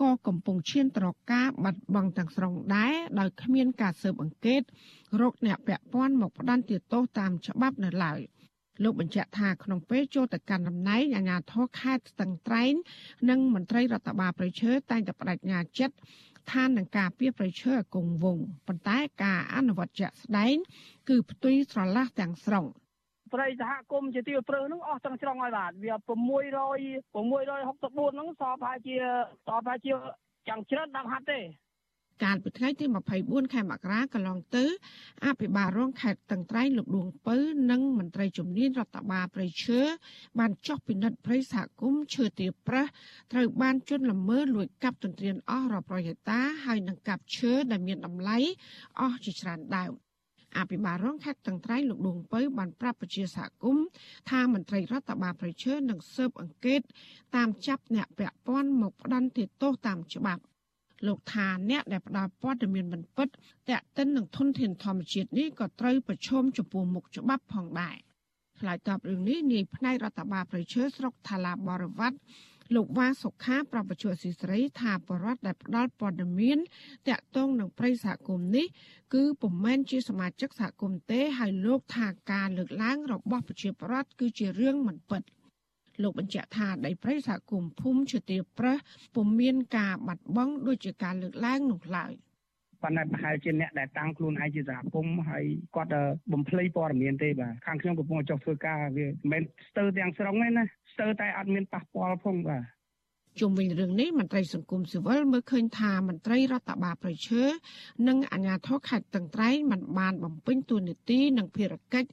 ក៏កំពុងឈានត្រការបាត់បង់ទាំងស្រុងដែរដោយគ្មានការស៊ើបអង្កេតរកអ្នកពាក់ព័ន្ធមកផ្ដន្ទាទោសតាមច្បាប់នៅឡើយលោកបញ្ជាក់ថាក្នុងពេលចូលទៅកាន់តំណែងអាជ្ញាធរខេត្តស្ទឹងត្រែងនិងមន្ត្រីរដ្ឋបាលប្រឈើតែងតែបដិញ្ញាចិត្ត ឋាននឹងការពៀប្រឈើឲ្យគង់វង្សប៉ុន្តែការអនុវត្តជាក់ស្ដែង គឺផ្ទុយស្រឡះទាំងស្រុងប្រៃសហគមន៍ជាទីព្រឹងហ្នឹងអស់ទាំងស្រុងហើយបាទវា600 664ហ្នឹងសពហើយជាសពហើយជាចាំងច្រើនដល់ហាត់ទេ កាលពីថ្ងៃទី24ខែមករាកន្លងទៅអភិបាលរងខេត្តតឹងត្រែងលោកដួងពៅនិងមន្ត្រីជំនាញរដ្ឋបាលព្រៃឈើបានចុះពិនិត្យព្រៃសហគមន៍ឈើទាប្រះត្រូវបានជន់ល្មើសលួចកាប់ទន្ទ្រានអស់រាប់រយហិកតាហើយនឹងកាប់ឈើដែលមានតម្លៃអស់ជាច្រើនដើមអភិបាលរងខេត្តតឹងត្រែងលោកដួងពៅបានប្រាប់ប្រជាសហគមន៍ថាមន្ត្រីរដ្ឋបាលប្រជើនឹងស៊ើបអង្កេតតាមចាប់អ្នកពាក់ព័ន្ធមកផ្ដន្ទាទោសតាមច្បាប់ លោកថាអ្នកដែលផ្ដល់ព័ត៌មានមិនពិតតាក់ទិននឹងធនធានធម្មជាតិនេះក៏ត្រូវប្រឈមចំពោះមុខច្បាប់ផងដែរឆ្លើយតបរឿងនេះនាយផ្នែករដ្ឋបាលប្រជើស្រុកថាឡាបរវត្តលោកវ៉ាសុខាប្រពន្ធស៊ីស្រីថាបរដ្ឋដែលផ្ដល់ព័ត៌មានតាក់ទងនឹងប្រិយសហគមន៍នេះគឺពុំមែនជាសមាជិកសហគមន៍ទេហើយលោកថាការលើកឡើងរបស់ប្រជាប្រដ្ឋគឺជារឿងមិនពិត។ លោកបញ្ជាក់ថាដីព្រៃសហគមន៍ភូមិជាទាប្រះពុំមានការបាត់បង់ដូចជាការលើកឡើងនោះឡើយប៉ុន្តែប្រហែលជាអ្នកដែលតាំងខ្លួនឯងជាសហគមន៍ហើយគាត់បំភ្លៃព័ត៌មានទេបាទខាងខ្ញុំកំពុងចុះធ្វើការវាមិនមែនស្ទើរទាំងស្រុងទេណាស្ទើរតែអត់មានប៉ះពាល់ផងបាទ ជុំវិញរឿងនេះមន្ត្រីសង្គមស៊ីវិលមើលឃើញថាមន្ត្រីរដ្ឋបាលប្រឈើនិងអាជ្ញាធរខេត្តតឹងត្រែងមិនបានបំពេញតួនាទីនិងភារកិច្ច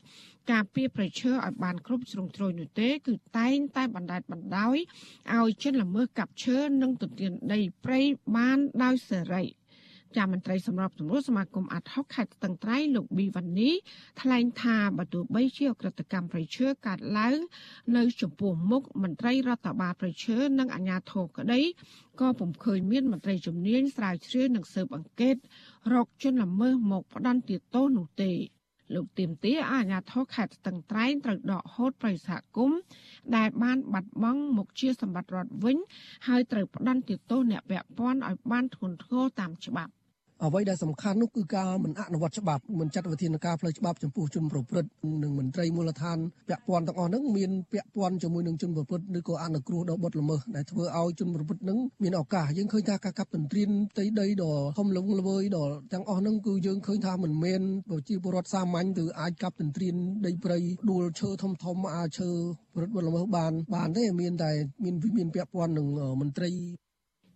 ការពារប្រឈើឲ្យបានគ្រប់ជ្រុងជ្រោយនោះទេ គឺតែងតែបណ្តែតបណ្ដោយឲ្យជនល្មើសកាប់ឈើនិងទន្ទ្រានដីព្រៃបានដោយសេរី ជាមន្ត្រីសម្របសម្រួលសមាគមអាត់ហុកខេត្តស្ទឹងត្រែងលោកប៊ីវ៉ានីថ្លែងថាបើទោះបីជាអក្រិតកម្មប្រៃឈើកើតឡើងនៅចំពោះមុខមន្ត្រីរដ្ឋបាលប្រៃឈើនិងអាជ្ញាធរក្តីក៏ពុំឃើញមានមន្ត្រីជំនាញស្រាវជ្រាវនិងស៊ើបអង្កេតរកជនល្មើសមកផ្ដន្ទាទោសនោះទេលោកទៀមទាអាញាធរខេត្តស្ទឹងត្រែងត្រូវដកហូតប្រិយសហគមន៍ដែលបានបាត់បង់មុខជាសម្បត្តិរដ្ឋវិញ ហើយត្រូវផ្ដន្ទាទោសអ្នកពាក់ព័ន្ធឲ្យបានធ្ងន់ធ្ងរតាមច្បាប់ អ្វីដែលសំខាន់នោះគឺការមិនអនុវត្តច្បាប់មិនចាត់វិធានការផ្លូវច្បាប់ចំពោះជនប្រព្រឹត្តនិងមន្ត្រីមូលដ្ឋានពាក់ព័ន្ធទាំងអស់ហ្នឹងមានពាក់ព័ន្ធជាមួយនឹងជនប្រព្រឹត្តឬក៏អនុគ្រោះដល់បទល្មើសដែលធ្វើឲ្យជនប្រព្រឹត្តហ្នឹងមានឱកាសយើងឃើញថាការកាប់ទន្ទ្រានផ្ទៃដីដ៏ធំលងល្វើយដល់ទាំងអស់ហ្នឹងគឺយើងឃើញថាមិនមែនប្រជាពលរដ្ឋសាមញ្ញទៅអាចកាប់ទន្ទ្រានដីព្រៃដួលឈើធំធំអាចឈើប្រព្រឹត្តបទល្មើសបានបានទេមានតែមានមានពាក់ព័ន្ធនឹងមន្ត្រី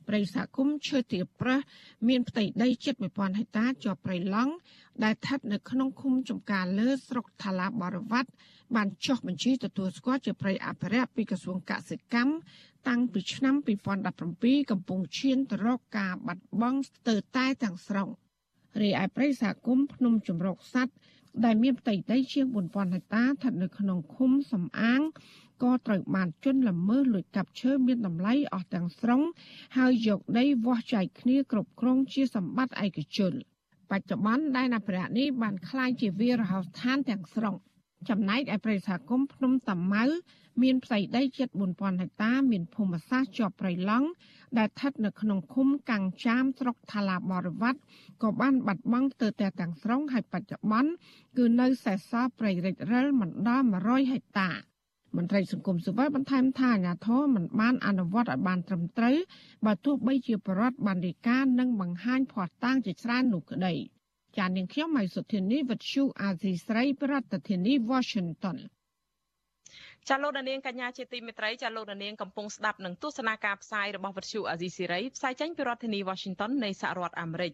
ព្រៃសហគមន៍ឈើទាប្រះមានផ្ទៃដីជិត1000ហិកតាជាប់ព្រៃឡង់ដែលស្ថិតនៅក្នុងឃុំចំការលើស្រុកថាឡាបរវត្តបានចុះបញ្ជីទទួលស្គាល់ជាព្រៃអភិរក្សពីក្រសួងកសិកម្មតាំងពីឆ្នាំ2017កំពុងឈានទៅរកការបាត់បង់ស្ទើរតែទាំងស្រុងរីឯព្រៃសហគមន៍ភ្នំចម្រុកសัตว์ដែលមានផ្ទៃដីជាង4000ហិកតាស្ថិតនៅក្នុងឃុំសំអាង ក៏ត្រូវបានជន់ល្មើសលួចកាប់ឈើមានតម្លៃអស់ទាំងស្រុងហើយយកដីវាស់ចែកគ្នាគ្រប់គ្រងជាសម្បត្តិឯកជនបច្ចុប្បន្នដែនអភិរក្សនេះបានក្លាយជាវាលរហោស្ថានទាំងស្រុងចំណែកឯប្រទេសសហគមន៍ភ្នំតាម៉ៅមានផ្ទៃដីជិត4000ហិកតាមានភូមិសាស្ត្រជាប់ព្រៃឡង់ដែលស្ថិតនៅក្នុងឃុំកាំងចាមស្រុកថាឡាបរវត្តក៏បានបាត់បង់ទៅតែទាំងស្រុងហើយបច្ចុប្បន្នគឺនៅសេសសល់ព្រៃរិចរិលមិនដល់100ហិកតា មន្ត្រីសង្គមស៊ីវិលបន្ថែមថាអាញាធរមិនបានអនុវត្តឲ្យបានត្រឹមត្រូវបើទោះបីជាបរដ្ឋបានរាយការណ៍និងបង្ហាញភ័ស្តុតាងជាច្រើននោះក្តីចាននាងខ្ញុំម៉ៃសុធានីវិទ្យុអាស៊ីស្រីប្រធានាធិបតី Washington ចាលោកនាងកញ្ញាជាទីមេត្រីចាលោកនាងកំពុងស្ដាប់នឹងទស្សនាការផ្សាយរបស់វិទ្យុអាស៊ីសេរីផ្សាយចេញពីរដ្ឋធានី Washington នៃសហរដ្ឋអាមេរិក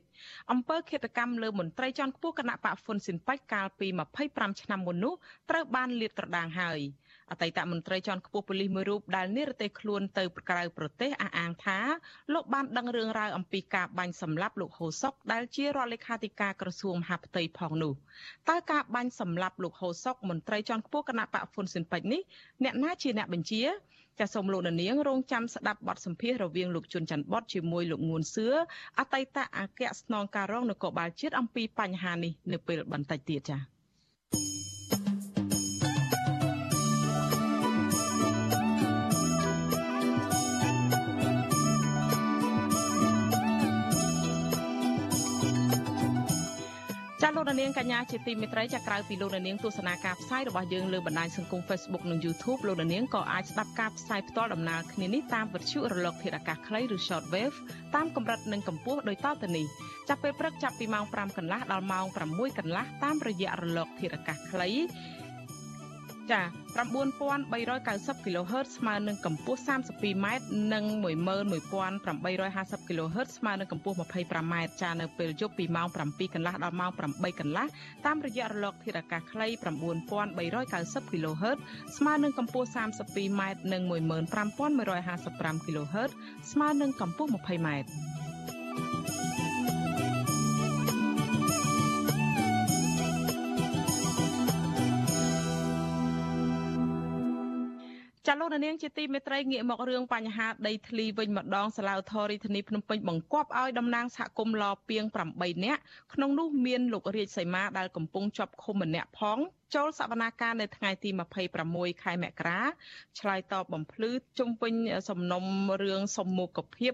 អំពើឃាតកម្មលើមន្ត្រីជាន់ខ្ពស់គណៈបកហ្វុនស៊ិនប៉ាច់កាលពី25ឆ្នាំមុននោះត្រូវបានលាតត្រដាងហើយ អតីតមន្ត្រីជាន់ខ្ពស់ប៉ូលីសមួយរូបដែលនិរទេសខ្លួនទៅក្រៅប្រទេសអះអាងថាលោកបានដឹងរឿងរ៉ាវអំពីការបាញ់សម្លាប់លោកហូសុកដែលជារដ្ឋលេខាធិការក្រសួងមហាផ្ទៃផងនោះតើការបាញ់សម្លាប់លោកហូសុកមន្ត្រីជាន់ខ្ពស់គណៈបកហ្វុនស៊ិនពេជ្រនេះអ្នកណាជាអ្នកបញ្ជាចាសសូមលោកនាងរងចាំស្ដាប់បទសម្ភាសន៍រវាងលោកជុនច័ន្ទបតជាមួយលោកងួនសឿអតីតអគ្គស្នងការរងនគរបាលជាតិអំពីបញ្ហានេះនៅពេលបន្តិចទៀតចា៎ លោកនាងកញ្ញាជាទីមេត្រីចាក្រៅពីលោកនាងទស្សនាការផ្សាយរបស់យើងលើបណ្ដាញសង្គម Facebook និង YouTube លោកនាងក៏អាចស្ដាប់ការផ្សាយផ្ទាល់ដំណើរគ្នានេះតាមវិទ្យុរលកធាតុអាកាសខ្លីឬ Shortwave តាមកម្រិតនិងកម្ពស់ដោយតទៅនេះចាប់ពេលព្រឹកចាប់ពីម៉ោង5កន្លះដល់ម៉ោង6កន្លះតាមរយៈរលកធាតុអាកាសខ្លី ចា9390 kHz ស្មើនឹងកម្ពស់ 32m និង11850 kHz ស្មើនឹងកម្ពស់ 25m ចានៅពេលយប់ពីម៉ោង7កន្លះដល់ម៉ោង8កន្លះតាមរយៈរលកធាតុអាកាសខ្លី9390 kHz ស្មើនឹងកម្ពស់ 32m និង15155 kHz ស្មើនឹងកម្ពស់ 20m ចាលោកនាងជាទីមេត្រីងាកមករឿងបញ្ហាដីធ្លីវិញម្ដងសាឡាវធររាជធានីភ្នំពេញបង្គាប់ឲ្យតំណាងសហគមន៍លពីង8នាក់ក្នុងនោះមានលោករាជសីមាដែលកំពុងជាប់ឃុំម្នាក់ផងចូលសវនាការនៅថ្ងៃទី26ខែមករាឆ្លើយតបបំភ្លឺជុំវិញសំណុំរឿងសមមុខភាព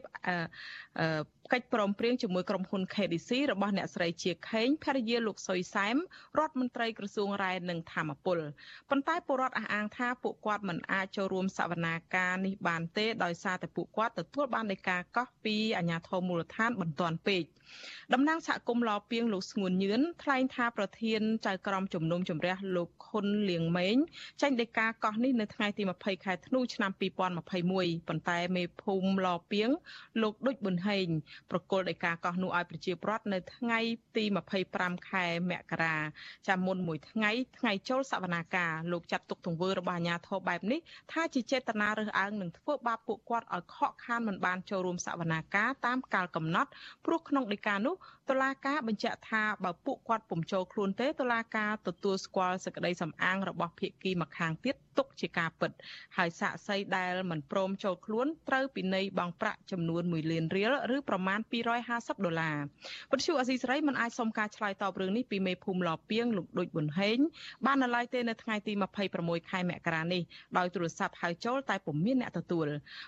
កិច្ចព្រមព្រៀងជាមួយក្រុមហ៊ុន KDC របស់អ្នកស្រីជាខេងភរិយាលោកសុយសែមរដ្ឋមន្ត្រីក្រសួងរ៉ែនិងធម្មពលប៉ុន្តែពលរដ្ឋអះអាងថាពួកគាត់មិនអាចចូលរួមសវនាការនេះបានទេដោយសារតែពួកគាត់ទទួលបាននៃការកោះពីអាជ្ញាធរមូលដ្ឋានបន្ទាន់ពេកតំណាងសហគមន៍ឡពីងលោកស្ងួនញឿនថ្លែងថាប្រធានចៅក្រមជំនុំជម្រះលោកខុនលៀងម៉េងចេញដីកាកោះនេះនៅថ្ងៃទី20ខែធ្នូឆ្នាំ2021ប៉ុន្តែមេភូមិឡពីងលោកដូចប៊ុនហេងប្រគល់ដីកាកោះនោះឲ្យប្រជាពលរដ្ឋនៅថ្ងៃទី25ខែមករាចាំមុនមួយថ្ងៃថ្ងៃចូលសវនាការលោកចាត់ទុកទង្វើរបស់អាជ្ញាធរបែបនេះថាជាចេតនារើសអើងនិងធ្វើបាបពួកគាត់ឲ្យខកខានមិនបានចូលរួមសវនាការតាមកាលកំណត់ព្រោះក្នុងដីកានោះ តុលាការបញ្ជាក់ថាបើពួកគាត់ពុំចូលខ្លួនទេតុលាការទទួលស្គាល់សេចក្តីសំអាងរបស់ភាគីម្ខាងទៀតទុកជាការពិត ហើយសាកសីដែលមិនព្រមចូលខ្លួនត្រូវពិន័យបង់ប្រាក់ចំនួន1លានរៀលឬប្រមាណ250ដុល្លារពន្យូអសីសេរីមិនអាចសុំការឆ្លើយតបរឿងនេះពីមេភូមិឡពីងលោកដូចប៊ុនហេងបាននៅឡើយទេនៅថ្ងៃទី26ខែមករានេះដោយទូរស័ព្ទហៅចូលតែពុំមានអ្នកទទួល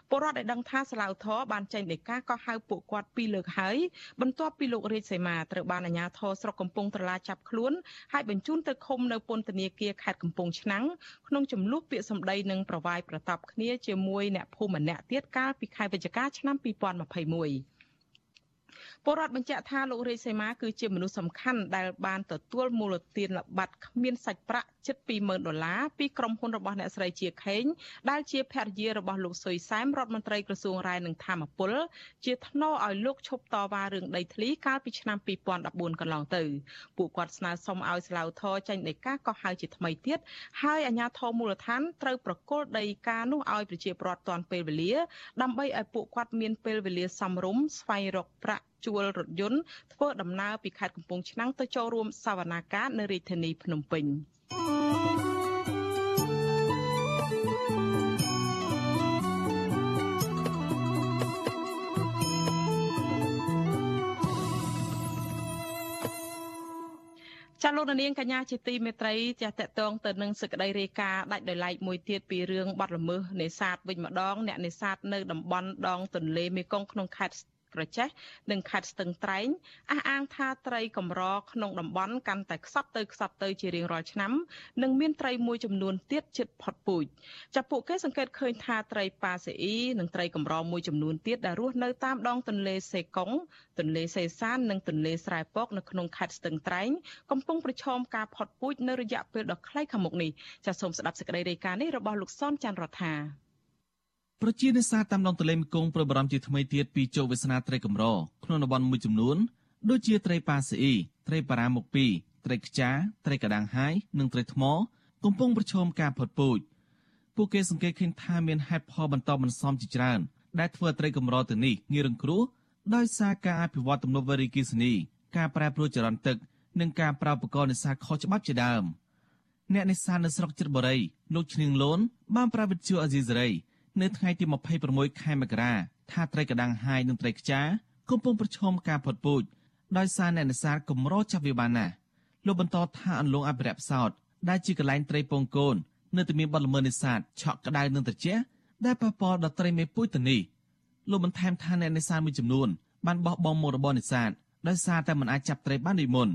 ពលរដ្ឋដែលដឹងថាស្លាវធរបានចេញដីកាក៏ហៅពួកគាត់ពីរលើកហើយបន្ទាប់ពីលោករាជសីមាត្រូវបានអាជ្ញាធរស្រុកកំពង់ត្រឡាចាប់ខ្លួនហើយបញ្ជូនទៅឃុំនៅពន្ធនាគារខេត្តកំពង់ឆ្នាំងក្នុងចំនួនពាក្យសម្ដីនិងប្រវាយប្រតាប់គ្នាជាមួយអ្នកភូមិម្នាក់ទៀតកាលពីខែវិច្ឆិកាឆ្នាំ2021 ពលរដ្ឋបញ្ជាក់ថាលោករាជសីមាគឺជាមនុស្សសំខាន់ដែលបានទទួលមូលទានល្បាត់គ្មានសាច់ប្រាក់ជិត20000ដុល្លារពីក្រុមហ៊ុនរបស់អ្នកស្រីជាខេងដែលជាភរិយារបស់លោកសុយសែមរដ្ឋមន្ត្រីក្រសួងរាយនឹងធម្មពលជាថ្នូរឲ្យលោកឈប់តវ៉ារឿងដីធ្លីកាលពីឆ្នាំ2014កន្លងទៅពួកគាត់ស្នើសុំឲ្យស្លាវធរចេញដីកាកោះហៅជាថ្មីទៀតហើយអាជ្ញាធរមូលដ្ឋានត្រូវប្រគល់ដីកានោះឲ្យប្រជាពលរដ្ឋទាន់ពេលវេលា ដើម្បីឲ្យពួកគាត់មានពេលវេលាសមរម្យស្វែងរកប្រាក់ ជួលរថយន្តធ្វើដំណើរពីខេត្តកំពង់ឆ្នាំងទៅចូលរួមសវនាការនៅរាជធានីភ្នំពេញចាលោកនាងកញ្ញាជាទីមេត្រីចាតកតងទៅនឹងសេចក្តីរាយការណ៍ដាច់ដោយឡែកមួយទៀតពីរឿងបាត់ល្មើសនេសាទវិញម្ដងអ្នកនេសាទនៅតំបន់ដងទន្លេមេគង្គក្នុងខេត្ត ក្រចេះនិងខេត្តស្ទឹងត្រែងអះអាងថាត្រីកម្រក្នុងតំបន់កាន់តែខ្សត់ទៅខ្សត់ទៅជារៀងរាល់ឆ្នាំនិងមានត្រីមួយចំនួនទៀតជិតផុតពូជចាប់ពួកគេសង្កេតឃើញថាត្រីប៉ាសេអ៊ីនិងត្រីកម្រមួយចំនួនទៀតដែលរស់នៅតាមដងទន្លេសេកុងទន្លេសេសាននិងទន្លេស្រែពកនៅក្នុងខេត្តស្ទឹងត្រែងកំពុងប្រឈមការផុតពូជនៅរយៈពេលដ៏ខ្លីខាងមុខនេះចាសសូមស្ដាប់សេចក្តីរាយការណ៍នេះរបស់លោកសនច័ន្ទរដ្ឋា ប្រជានេសាទតាមដងទន្លេមេគង្គប្រួយបារម្ភជាថ្មីទៀតពីជោគវាសនាត្រីកម្រក្នុងតំបន់មួយចំនួនដូចជាត្រីប៉ាស៊ីអ៊ីត្រីបារាមុខ2ត្រីខ្ចាត្រីកដាងហាយនិងត្រីថ្ម កំពុងប្រឈមការផុតពូជពួកគេសង្កេតឃើញថាមានហេតុផលបន្តបន្សំជាច្រើន ដែលធ្វើត្រីកម្រទៅនេះងាយរងគ្រោះដោយសារការអភិវឌ្ឍទំនប់វារីអគ្គិសនីការប្រែប្រួលចរន្តទឹក និងការប្រើឧបករណ៍នេសាទខុសច្បាប់ជាដើមអ្នកនេសាទនៅស្រុកចិត្តបុរីលោកឈ្នៀងលូនបានប្រាវិទ្យាអាស៊ីសេរី នៅថ្ងៃទី26ខែមករាថាត្រីកដាំងហាយនិងត្រីខ្ចាកំពុងប្រឈមការផុតពូជដោយសារអ្នកនេសាទកម្រចាប់វាបានណាស់លោកបន្តថាអន្លង់អភិរក្សផ្សោតដែលជាកន្លែងត្រីពងកូននៅតែមានបទល្មើសនេសាទឆក់ក្តៅនិងត្រជាក់ដែលប៉ះពាល់ដល់ត្រីមេពូជទៅនេះលោកបន្ថែមថាអ្នកនេសាទមួយចំនួនបានបោះបង់មុខរបរនេសាទដោយសារតែមិនអាចចាប់ត្រីបានដូចមុន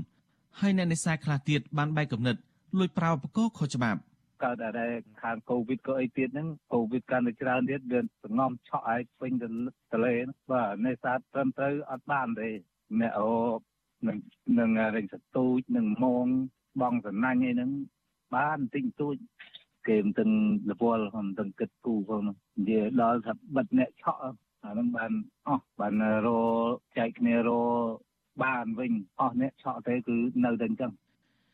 ហើយអ្នកនេសាទខ្លះទៀតបានបែកកំណត់លួចប្រើឧបករណ៍ខុសច្បាប់ កើតតែខាងកូវីដក៏អីទៀតហ្នឹងកូវីដកាន់តែច្រើនទៀតវាសងំឆក់ឲ្យពេញទៅទលេបាទនេសាទត្រឹមត្រូវអត់បានទេអ្នកអូនឹងនឹងរែងសទូចនឹងមងបងសណាញ់អីហ្នឹងបានតិចតួចគេមិនទាំងរវល់មិនទាំងគិតគូផងនិយាយដល់ថាបិទអ្នកឆក់អាហ្នឹងបានអស់បានរចែកគ្នារបានវិញអស់អ្នកឆក់ទេគឺនៅតែអញ្ចឹង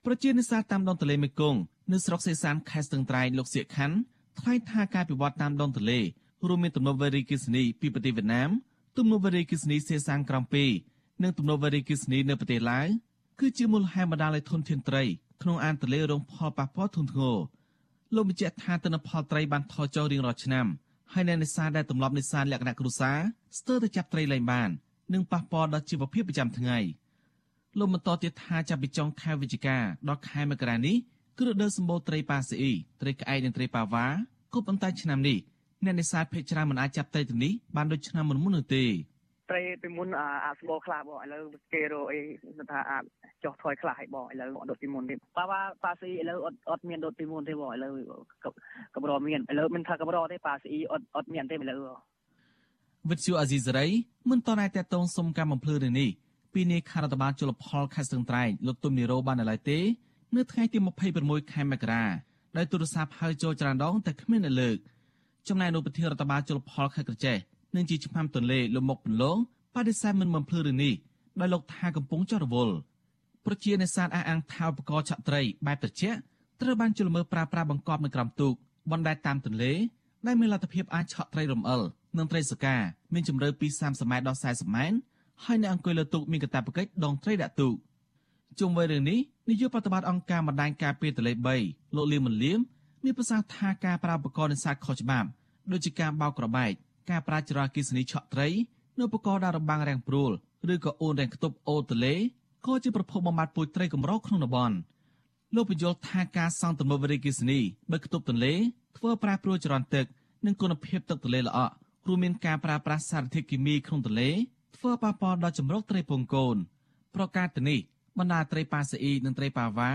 ប្រជានេសាទតាមដងទន្លេមេគង្គ នៅស្រុកសេសានខេត្តស្ទឹងត្រែងលោកសៀកខាន់ថ្លែងថាការពិវត្តតាមដងទន្លេរួមមានទំនប់វារីអគ្គិសនីពីប្រទេសវៀតណាមទំនប់វារីអគ្គិសនីសេសានក្រំ2និងទំនប់វារីអគ្គិសនីនៅប្រទេសឡាវគឺជាមូលហេតុបណ្ដាលឲ្យធនធានត្រីក្នុងអានទន្លេរងផលប៉ះពាល់ធ្ងន់ធ្ងរលោកបញ្ជាក់ថាទិន្នផលត្រីបានថយចុះរៀងរាល់ឆ្នាំហើយអ្នកនេសាទដែលទម្លាប់នេសាទលក្ខណៈគ្រួសារស្ទើរតែចាប់ត្រីលែងបាននិងប៉ះពាល់ដល់ជីវភាពប្រចាំថ្ងៃលោកបន្តទៀតថាចាប់ពីចុងខែវិច្ឆិកាដល់ខែមករានេះ គឺរដូវសម្បូរត្រីប៉ាស៊ីអ៊ីត្រីក្អែកនិងត្រីប៉ាវ៉ាក៏ប៉ុន្តែឆ្នាំនេះអ្នកនេសាទភេកច្រើនមិនអាចចាប់ត្រីទាំងនេះបានដូចឆ្នាំមុនមុននោះទេត្រីពីមុនអាចស្បោខ្លះបងឥឡូវគេរកអីថាអាចចុះថយខ្លះឲ្យបងឥឡូវអត់ដូចពីមុនទេប៉ាវ៉ាប៉ាស៊ីឥឡូវអត់អត់មានដូចពីមុនទេបងឥឡូវកម្រមានឥឡូវមិនថាកម្រទេប៉ាស៊ីអត់អត់មានទេឥឡូវវិទ្យុអាស៊ីសេរីមិនតតែតតងសុំការបំភ្លឺរឿងនេះពីនាយខរដ្ឋបាលជលផលខេត្តស្ទឹងត្រែងលោកទុំនីរ៉ូបានឡើយទេ នៅថ្ងៃទី26ខែមករាដោយទូរស័ព្ទហៅចូលច្រានដងតែគ្មានអ្នកលើកចំណែកនៅប្រធានរដ្ឋបាលជលផលខេត្តក្រចេះនិងជាឆ្មាំទន្លេលោកមុកពន្លងបដិសេធមិនបំភ្លឺរឿងនេះដោយលោកថាកំពុងចោះរវល់ប្រជានេសាទអះអាងថាឧបករណ៍ឆក់ត្រីបែបត្រជាក់ត្រូវបានជលមើប្រើប្រាស់បង្កប់នៅក្រោមទូកបណ្ដែតតាមទន្លេដែលមានលទ្ធភាពអាចឆក់ត្រីរំអិលនិងត្រីសកាមានជម្រៅពី30ម៉ែត្រដល់40ម៉ែត្រហើយអ្នកអង្គុយលើទូកមានកាតព្វកិច្ចដងត្រីដាក់ទូក ជុំវិញរឿងនេះនាយកប្រតិបត្តិអង្គការម្ដាយការពារទន្លេ3លោកលៀមមលៀមមានប្រសាសន៍ថាការប្រើឧបករណ៍នេសាទខុសច្បាប់ដូចជាការបោកក្របែកការប្រើចរន្តគិសនីឆក់ត្រីនៅឧបករណ៍ដាក់របាំងរាំងព្រួលឬក៏អូនរាំងខ្ទប់អូទន្លេក៏ជាប្រភពបំបត្តិពូជត្រីកម្រក្នុងតំបន់លោកបញ្យល់ថាការសង់ទំនប់វារីអគ្គិសនីបើខ្ទប់ទន្លេធ្វើប្រែប្រួលចរន្តទឹកនិងគុណភាពទឹកទន្លេល្អក់រួមមានការប្រើប្រាស់សារធាតុគីមីក្នុងទន្លេធ្វើប៉ះពាល់ដល់ចម្រុកត្រីពងកូនប្រការទៅនេះ បណ្ដាត្រីប៉ាស៊ីអ៊ីនិងត្រីប៉ាវ៉ា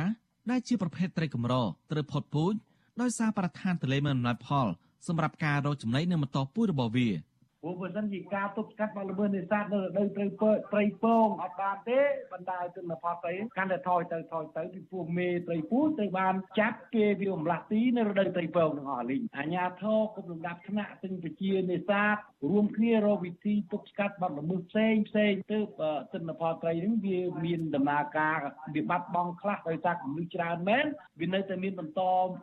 ដែលជាប្រភេទត្រីកម្រត្រូវផុតពូជដោយសារបរិស្ថានទន្លេមិនអំណោយផលសម្រាប់ការរកចំណីនៅបន្តពូជរបស់វា។ ព្រោះបើសិនជាការទប់ស្កាត់បលល្មើសនេសាទនៅរដូវត្រីពើត្រីពងអត់បានទេបណ្ដាលទិន្នផលត្រីកាន់តែថយទៅថយទៅពីពួកមេត្រីពូត្រូវបានចាប់គេវាអំឡាស់ទីនៅរដូវត្រីពងទាំងអស់លីងអាញាធរគ្រប់លំដាប់ថ្នាក់ទាំងប្រជានេសាទរួមគ្នារកវិធីទប់ស្កាត់បលល្មើសផ្សេងផ្សេងទើបទិន្នផលត្រីនឹងវាមានដំណើរការវាបាត់បង់ខ្លះដោយសារកម្រិតច្រើនមែនវានៅតែមានបន្ត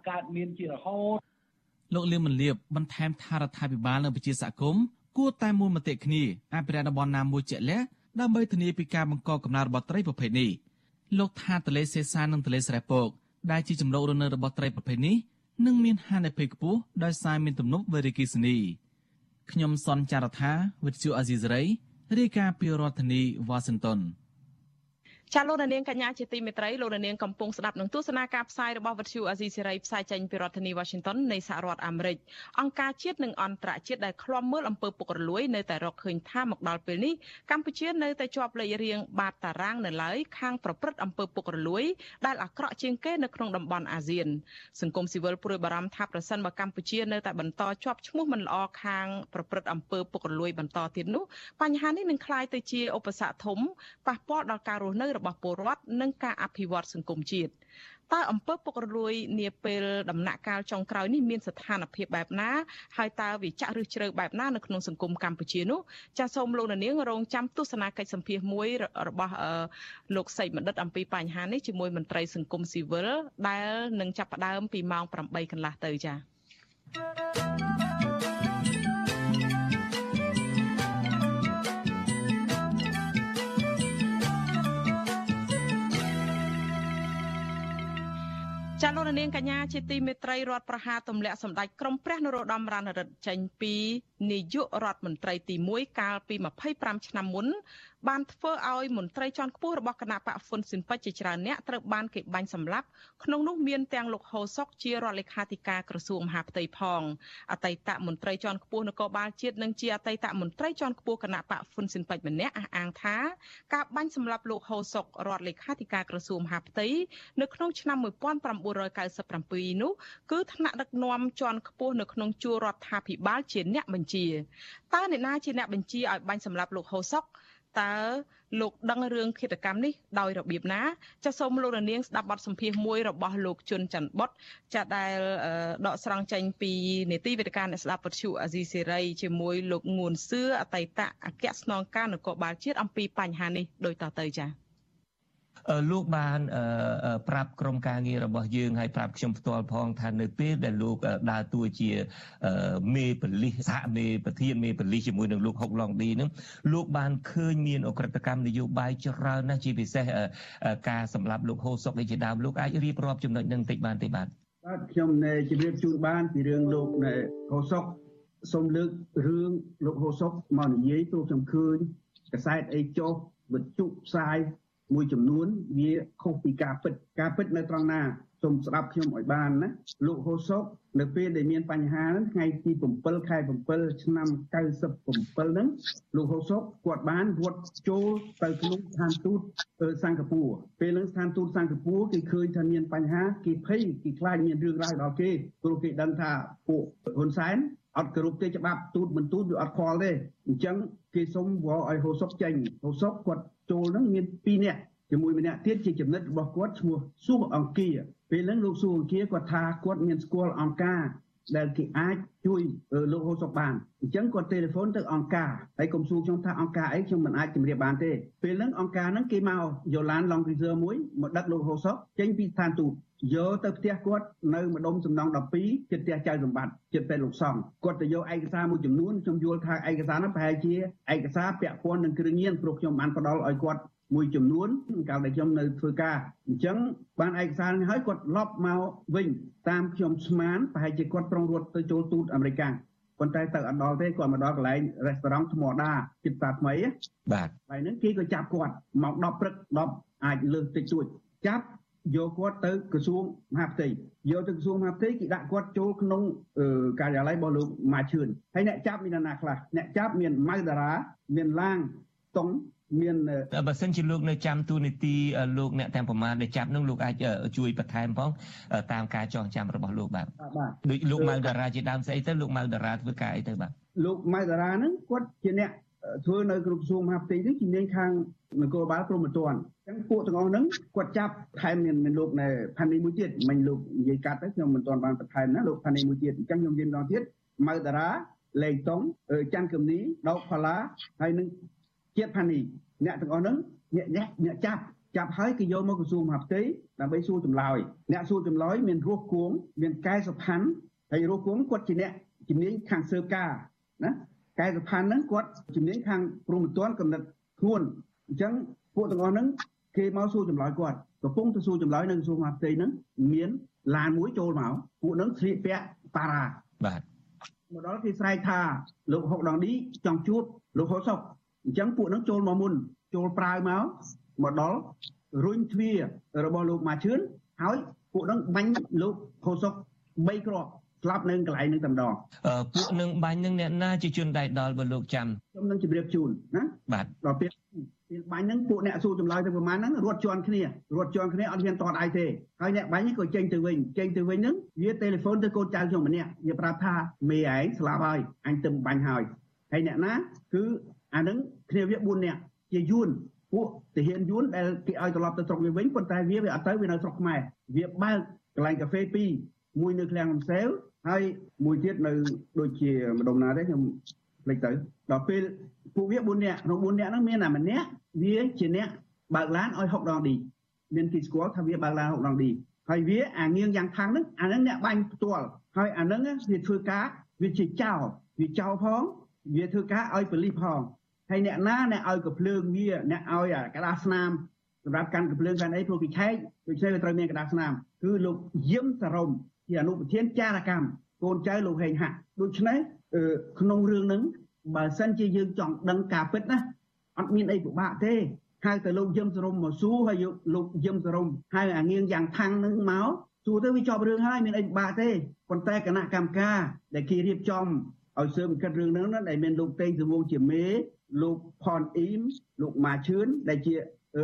កើតមានជារហូតលោកលៀមមលៀបបន្ថែមថារដ្ឋាភិបាលនិងប្រជាសហគមន៍ គួរតែមួយមតិគ្នាអភិរក្សតំបន់ណាមួយជាក់លាក់ដើម្បីធានាពីការបង្កកំណើតរបស់ត្រីប្រភេទនេះលោកថាទលេសេសាននិងទលេស្រែពកដែលជាចំណោរនៅរបស់ត្រីប្រភេទនេះនឹងមានហានិភ័យខ្ពស់ដោយសារមានទំនប់វេរីគីសនីខ្ញុំសនចាររថាវិទ្យុអាស៊ីសេរីរាយការណ៍ពីរដ្ឋធានីវ៉ាស៊ីនតោន ចាលោកនាងកញ្ញាជាទីមេត្រីលោកនាងកំពុងស្ដាប់នឹងទស្សនាការផ្សាយរបស់វិទ្យុអាស៊ីសេរីផ្សាយចេញពីរដ្ឋធានី Washington នៃសហរដ្ឋអាមេរិកអង្គការជាតិនិងអន្តរជាតិដែលឃ្លាំមើលអំពើពុករលួយនៅតែរកឃើញថាមកដល់ពេលនេះកម្ពុជានៅតែជាប់លេខរៀងបាតតារាងនៅឡើយខាងប្រព្រឹត្តអំពើពុករលួយដែលអាក្រក់ជាងគេនៅក្នុងតំបន់អាស៊ានសង្គមស៊ីវិលព្រួយបារម្ភថាប្រសិនបើកម្ពុជានៅតែបន្តជាប់ឈ្មោះមិនល្អខាងប្រព្រឹត្តអំពើពុករលួយបន្តទៀតនោះបញ្ហានេះនឹងក្លាយទៅជាឧបសគ្គធំប៉ះពាល់ដល់ការរស់នៅរបស់ពលរដ្ឋនិងការអភិវឌ្ឍសង្គមជាតិតើអំពើពុករលួយនាពេលដំណាក់កាលចុងក្រោយនេះមានស្ថានភាពបែបណាហើយតើវាចាក់ឬជ្រៅបែបណានៅក្នុងសង្គមកម្ពុជានោះចាសសូមលោកនាងរងចាំទស្សនាកិច្ចសម្ភាសមួយរបស់លោកសីបណ្ឌិតអំពីបញ្ហានេះជាមួយមន្ត្រីសង្គមស៊ីវិលដែលនឹងចាប់ផ្ដើមពីម៉ោង8កន្លះទៅចា៎ ចាលោកនាងកញ្ញាជាទីមេត្រីរដ្ឋប្រហារទម្លាក់សម្ដេចក្រមព្រះនរោត្តមរណរដ្ឋចេញពីនាយករដ្ឋមន្ត្រីទី1កាលពី25ឆ្នាំមុនបានធ្វើឲ្យមន្ត្រីជាន់ខ្ពស់របស់គណៈបកហ្វុនស៊ិនប៉ិចជាច្រើនអ្នកត្រូវបានគេបាញ់សម្លាប់ក្នុងនោះមានទាំងលោកហូសុកជារដ្ឋលេខាធិការក្រសួងមហាផ្ទៃផងអតីតមន្ត្រីជាន់ខ្ពស់នគរបាលជាតិនិងជាអតីតមន្ត្រីជាន់ខ្ពស់គណៈបកហ្វុនស៊ិនប៉ិចម្នាក់អះអាងថាការបាញ់សម្លាប់លោកហូសុករដ្ឋលេខាធិការក្រសួងមហាផ្ទៃនៅក្នុងឆ្នាំ1997នោះគឺថ្នាក់ដឹកនាំជាន់ខ្ពស់នៅក្នុងជួររដ្ឋាភិបាលជាអ្នកបញ្ជាតើអ្នកណាជាអ្នកបញ្ជាឲ្យបាញ់សម្លាប់លោកហូសុក តើលោកដឹងរឿងឃាតកម្មនេះដោយរបៀបណាចាសសូមលោករនាងស្ដាប់បទសម្ភាសន៍មួយរបស់លោកជុនច័ន្ទបុតចាដែលដកស្រង់ចេញពីនេតិវេទិកាអ្នកស្ដាប់ពទ្យុអាស៊ីសេរីជាមួយលោកងួនសឿអតីតអគ្គស្នងការនគរបាលជាតិអំពីបញ្ហានេះដូចតទៅចា៎ លោកបានប្រាប់ក្រុមការងាររបស់យើងហើយប្រាប់ខ្ញុំផ្ទាល់ផងថានៅពេលដែលលោកដើរតួជាមេបលិសសហមេប្រធានមេបលិសជាមួយនឹងលោកហុកឡុងឌីនឹងលោកបានឃើញមានអក្រិតកម្មនយោបាយច្រើនណាស់ជាពិសេសការសម្លាប់លោកហូសុកឯជាដើមលោកអាចរៀបរាប់ចំណុចនឹងបន្តិចបានទេបាទបាទខ្ញុំនៅជម្រាបជូនបានពីរឿងលោកហូសុកសូមលើករឿងលោកហូសុកមកនិយាយព្រោះខ្ញុំឃើញកសែតអីចុះវិទ្យុផ្សាយ មួយចំនួនវាខុសពីការពិតការពិតនៅត្រង់ណាសូមស្ដាប់ខ្ញុំឲ្យបានណាលោកហូសុកនៅពេលដែលមានបញ្ហាហ្នឹងថ្ងៃទី7ខែ7ឆ្នាំ97ហ្នឹងលោកហូសុកគាត់បានរត់ចូលទៅក្នុងស្ថានទូតសិង្ហបុរីពេលហ្នឹងស្ថានទូតសិង្ហបុរីគេឃើញថាមានបញ្ហាគេភ័យគេខ្លាចមានរឿងរ៉ាវដល់គេព្រោះគេដឹងថាពួកហ៊ុនសែន អត់គោរពទេច្បាប់ទូតមិនទូតវាអត់ខលទេអញ្ចឹងគេសុំវល់ឲ្យហូសុកចេញហូសុកគាត់ចូលហ្នឹងមាន2នាក់ជាមួយម្នាក់ទៀតជាចំណិតរបស់គាត់ឈ្មោះសួសអង្គាពេលហ្នឹងលោកសួសអង្គាគាត់ថាគាត់មានស្គាល់អង្គការ ដែលគេអាចជួយលោកហូសុកបានអញ្ចឹងគាត់ទូរស័ព្ទទៅអង្គការហើយកុំសួរខ្ញុំថាអង្គការអីខ្ញុំមិនអាចជម្រាបបានទេពេលហ្នឹងអង្គការហ្នឹងគេមកយោឡានឡុងគ្រីសឺមួយមកដឹកលោកហូសុកចេញពីស្ថានទូតយកទៅផ្ទះគាត់នៅម្ដុំសំណង12ជិតផ្ទះចៅសម្បត្តិជិតពេលលោកសំគាត់ទៅយកឯកសារមួយចំនួនខ្ញុំយល់ថាឯកសារនោះប្រហែលជាឯកសារពាក់ព័ន្ធនឹងគ្រឿងញៀនព្រោះខ្ញុំបានផ្ដល់ឲ្យគាត់ មួយចំនួនកាលដែលខ្ញុំនៅធ្វើការអញ្ចឹងបានឯកសារនេះហើយគាត់ឡប់មកវិញតាមខ្ញុំស្មានប្រហែលជាគាត់ប្រុងរត់ទៅចូលទូតអាមេរិកប៉ុន្តែទៅអត់ដល់ទេគាត់មកដល់កន្លែងរេស្តូរ៉ង់ថ្មដាជិតតាថ្មីបាទហើយហ្នឹងគេក៏ចាប់គាត់មក10ព្រឹក10អាចលើសតិចតួចចាប់យកគាត់ទៅក្រសួងមហាផ្ទៃយកទៅក្រសួងមហាផ្ទៃគេដាក់គាត់ចូលក្នុងការិយាល័យរបស់លោកម៉ាឈឿនហើយអ្នកចាប់មានណាខ្លះអ្នកចាប់មានម៉ៅតារាមានឡាងតុង មានបើសិនជាលោកនៅចាំទូនីតិលោកអ្នកទាំងប្រមាណដែលចាប់នឹងលោកអាចជួយបន្ថែមផងតាមការចងចាំរបស់លោកបាទដូចលោកម៉ៅតារាជាដើមស្អីទៅលោកម៉ៅតារាធ្វើការអីទៅបាទលោកម៉ៅតារាហ្នឹងគាត់ជាអ្នកធ្វើនៅក្រសួងមហាផ្ទៃនេះជំនាញខាងនគរបាលព្រំប្រទានអញ្ចឹងពួកទាំងអស់ហ្នឹងគាត់ចាប់ថែមមានមានលោកនៅផានីមួយទៀតមិញលោកនិយាយកាត់ទៅខ្ញុំមិនទាន់បានបន្ថែមណាលោកផានីមួយទៀតអញ្ចឹងខ្ញុំនិយាយម្ដងទៀតម៉ៅតារាលេងតុងច័ន្ទកឹមនីដកផាឡាហើយនឹង ជាតិផានីអ្នកទាំងអស់ហ្នឹងអ្នកអ្នកអ្នកចាប់ចាប់ហើយគេយកមកក្រសួងមហាផ្ទៃដើម្បីសួរចម្លើយអ្នកសួរចម្លើយមានរស់គួងមានកែសុផាន់ហើយរស់គួងគាត់ជាអ្នកជំនាញខាងស៊ើបការណាកែសុផាន់ហ្នឹងគាត់ជំនាញខាងព្រមត្តនកំណត់ធ្ងន់អញ្ចឹងពួកទាំងអស់ហ្នឹងគេមកសួរចម្លើយគាត់កំពុងទៅសួរចម្លើយនៅក្រសួងមហាផ្ទៃហ្នឹងមានឡានមួយចូលមកពួកហ្នឹងស្លៀកពាក់ប៉ារ៉ាបាទមកដល់គេស្រែកថាលោកហុកដងឌីចង់ជួបលោកហុកសុក អញ្ចឹងពួកហ្នឹងចូលមកមុនចូលប្រាវមកមកដល់រុញទ្វាររបស់លោកម៉ាឈឿនហើយពួកហ្នឹងបាញ់លោកហុកសុក3គ្រាប់ស្លាប់នៅកន្លែងនឹងតែម្ដងពួកនឹងបាញ់នឹងអ្នកណាជាជនដៃដល់បើលោកចាំខ្ញុំនឹងជម្រាបជូនណាបាទដល់ពេលពេលបាញ់ហ្នឹងពួកអ្នកសួរចម្លើយទៅប្រហែលហ្នឹងរត់ជន់គ្នារត់ជន់គ្នាអត់ហ៊ានតតអីទេហើយអ្នកបាញ់ក៏ចេញទៅវិញចេញទៅវិញហ្នឹងវាទូរស័ព្ទទៅកូនចៅខ្ញុំម្នាក់វាប្រាប់ថាមេឯងស្លាប់ហើយអញទៅបាញ់ហើយហើយអ្នកណាគឺ អាហ្នឹងគ្នាវា4នាក់ជាយួនពួកទាហានយួនដែលគេឲ្យត្រឡប់ទៅស្រុកវាវិញប៉ុន្តែវាវាអត់ទៅវានៅស្រុកខ្មែរវាបើកកន្លែងកាហ្វេ2មួយនៅឃ្លាំងលំសែវហើយមួយទៀតនៅដូចជាម្ដុំណាទេខ្ញុំភ្លេចទៅដល់ពេលពួកវា4នាក់ក្នុង4នាក់ហ្នឹងមានតែម្នាក់វាជាអ្នកបើកឡានឲ្យ6ដងឌីមានគេស្គាល់ថាវាបើកឡាន6ដងឌីហើយវាអាងៀងយ៉ាងខាងហ្នឹងអាហ្នឹងអ្នកបាញ់ផ្ទាល់ហើយអាហ្នឹងវាធ្វើការវាជាចោលវាចោលផងវាធ្វើការឲ្យបលិសផង ហើយអ្នកណាអ្នកឲ្យកភ្លើងវាអ្នកឲ្យកដាស្នាមសម្រាប់កាន់កភ្លើងកាន់អីព្រោះពីឆែកដូច្នេះវាត្រូវមានកដាស្នាមគឺលោកយឹមសរមជាអនុប្រធានចារកម្មកូនចៅលោកហេងហាក់ដូច្នេះក្នុងរឿងហ្នឹងបើសិនជាយើងចង់ដឹងការពិតណាអត់មានអីពិបាកទេហៅទៅលោកយឹមសរមមកសួរហើយលោកយឹមសរមហៅអាងៀងយ៉ាងថាំងនឹងមកសួរទៅវាចប់រឿងហើយមានអីពិបាកទេប៉ុន្តែគណៈកម្មការដែលគេរៀបចំឲ្យស៊ើបអង្កេតរឿងហ្នឹងណាដែលមានលោកតេងសវងជាមេ លោកផនអ៊ីមលោកម៉ាឈឿនដែលជា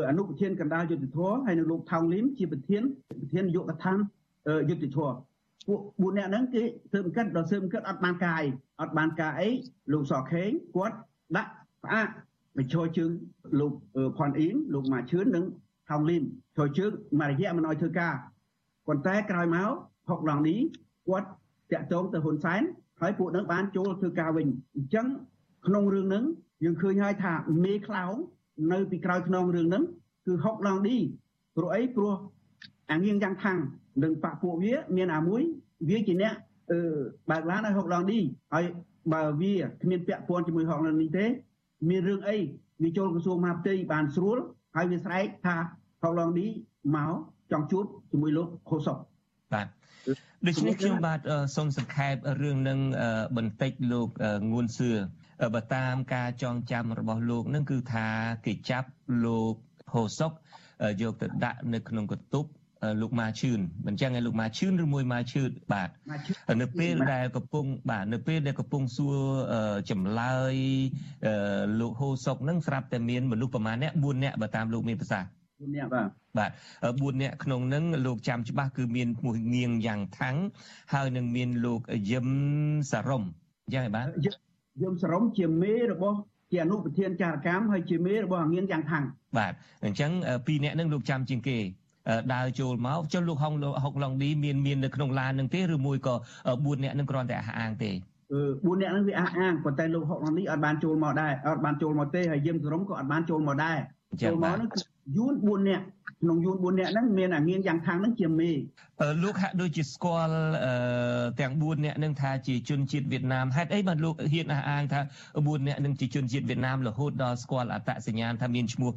អនុប្រធានកណ្ដាលយុទ្ធធរហើយនិងលោកថោងលីមជាប្រធានប្រធាននាយកដ្ឋានយុទ្ធធរពួក4នាក់ហ្នឹងគេស៊ើបអង្កេតដល់ស៊ើបអង្កេតអត់បានការអីអត់បានការអីលោកសខេងគាត់ដាក់ផ្អាកបញ្ឈរជើងលោកផនអ៊ីមលោកម៉ាឈឿននិងថោងលីមចូលជើងមួយរយៈមិនឲ្យធ្វើការប៉ុន្តែក្រោយមកហុកឡងនេះគាត់តាក់ទងទៅហ៊ុនសែនហើយពួកនឹងបានចូលធ្វើការវិញអញ្ចឹងក្នុងរឿងហ្នឹង យើងឃើញហើយថាមេខ្លោងនៅពីក្រោយខ្នងរឿងហ្នឹងគឺហុកឡងឌីព្រោះអីព្រោះអាងៀងយ៉ាងខាងនឹងបាក់ពួកវា មានអាមួយវាជាអ្នកអឺបើកឡានឲ្យហុកឡងឌីហើយបើវាគ្មានពាក់ព័ន្ធជាមួយហុកឡងនេះទេ មានរឿងអីវាចូលក្រសួងមហាផ្ទៃបានស្រួលហើយវាស្រែកថាហុកឡងឌីមកចង់ជួបជាមួយលោកខូសុកបាទដូច្នេះខ្ញុំបាទសូមសង្ខេបរឿងនឹងបន្តិចលោកងួនសឿ បើតាមការចងចាំរបស់លោកនឹងគឺថាគេចាប់លោកហូសុកយកទៅដាក់នៅក្នុងកតុបលោកម៉ាឈឿនមិនចឹងឯលោកម៉ាឈឿនឬមួយម៉ាឈឿនបាទនៅពេលដែលកំពុងបាទនៅពេលដែលកំពុងសួរចម្លើយលោកហូសុកនឹងស្រាប់តែមានមនុស្សប្រមាណអ្នក4អ្នកបើតាមលោកមានប្រសាសន៍4នាក់បាទបាទ4នាក់ក្នុងនឹងលោកចាំច្បាស់គឺមានឈ្មោះងៀងយ៉ាងថាំងហើយនឹងមានលោកយឹមសារ៉ុំអញ្ចឹងបាទ យមសរមជាមេរបស់ជាអនុប្រធានចារកម្មហើយជាមេរបស់អាងៀងយ៉ាងថាំងបាទអញ្ចឹងពីរនាក់នឹងលោកចាំជាងគេដើរចូលមកចុះលោកហុងហុកឡុងឌីមានមាននៅក្នុងឡាននឹងទេឬមួយក៏4នាក់នឹងគ្រាន់តែអះអាងទេអឺ4នាក់ហ្នឹងវាអះអាងប៉ុន្តែលោកហុកឡុងឌីអត់បានចូលមកដែរអត់បានចូលមកទេហើយយឹមសរមក៏អត់បានចូលមកដែរ ចូលមកហ្នឹងយួន4នាក់ក្នុងយួន4នាក់ហ្នឹងមានអាងៀងយ៉ាងខាងហ្នឹងជាមេលោកហាក់ដូចជាស្គាល់ទាំង4នាក់ហ្នឹងថាជាជនជាតិវៀតណាមហេតុអីបានលោកហ៊ានអះអាងថា4នាក់ហ្នឹងជាជនជាតិវៀតណាមរហូតដល់ស្គាល់អត្តសញ្ញាណថាមានឈ្មោះ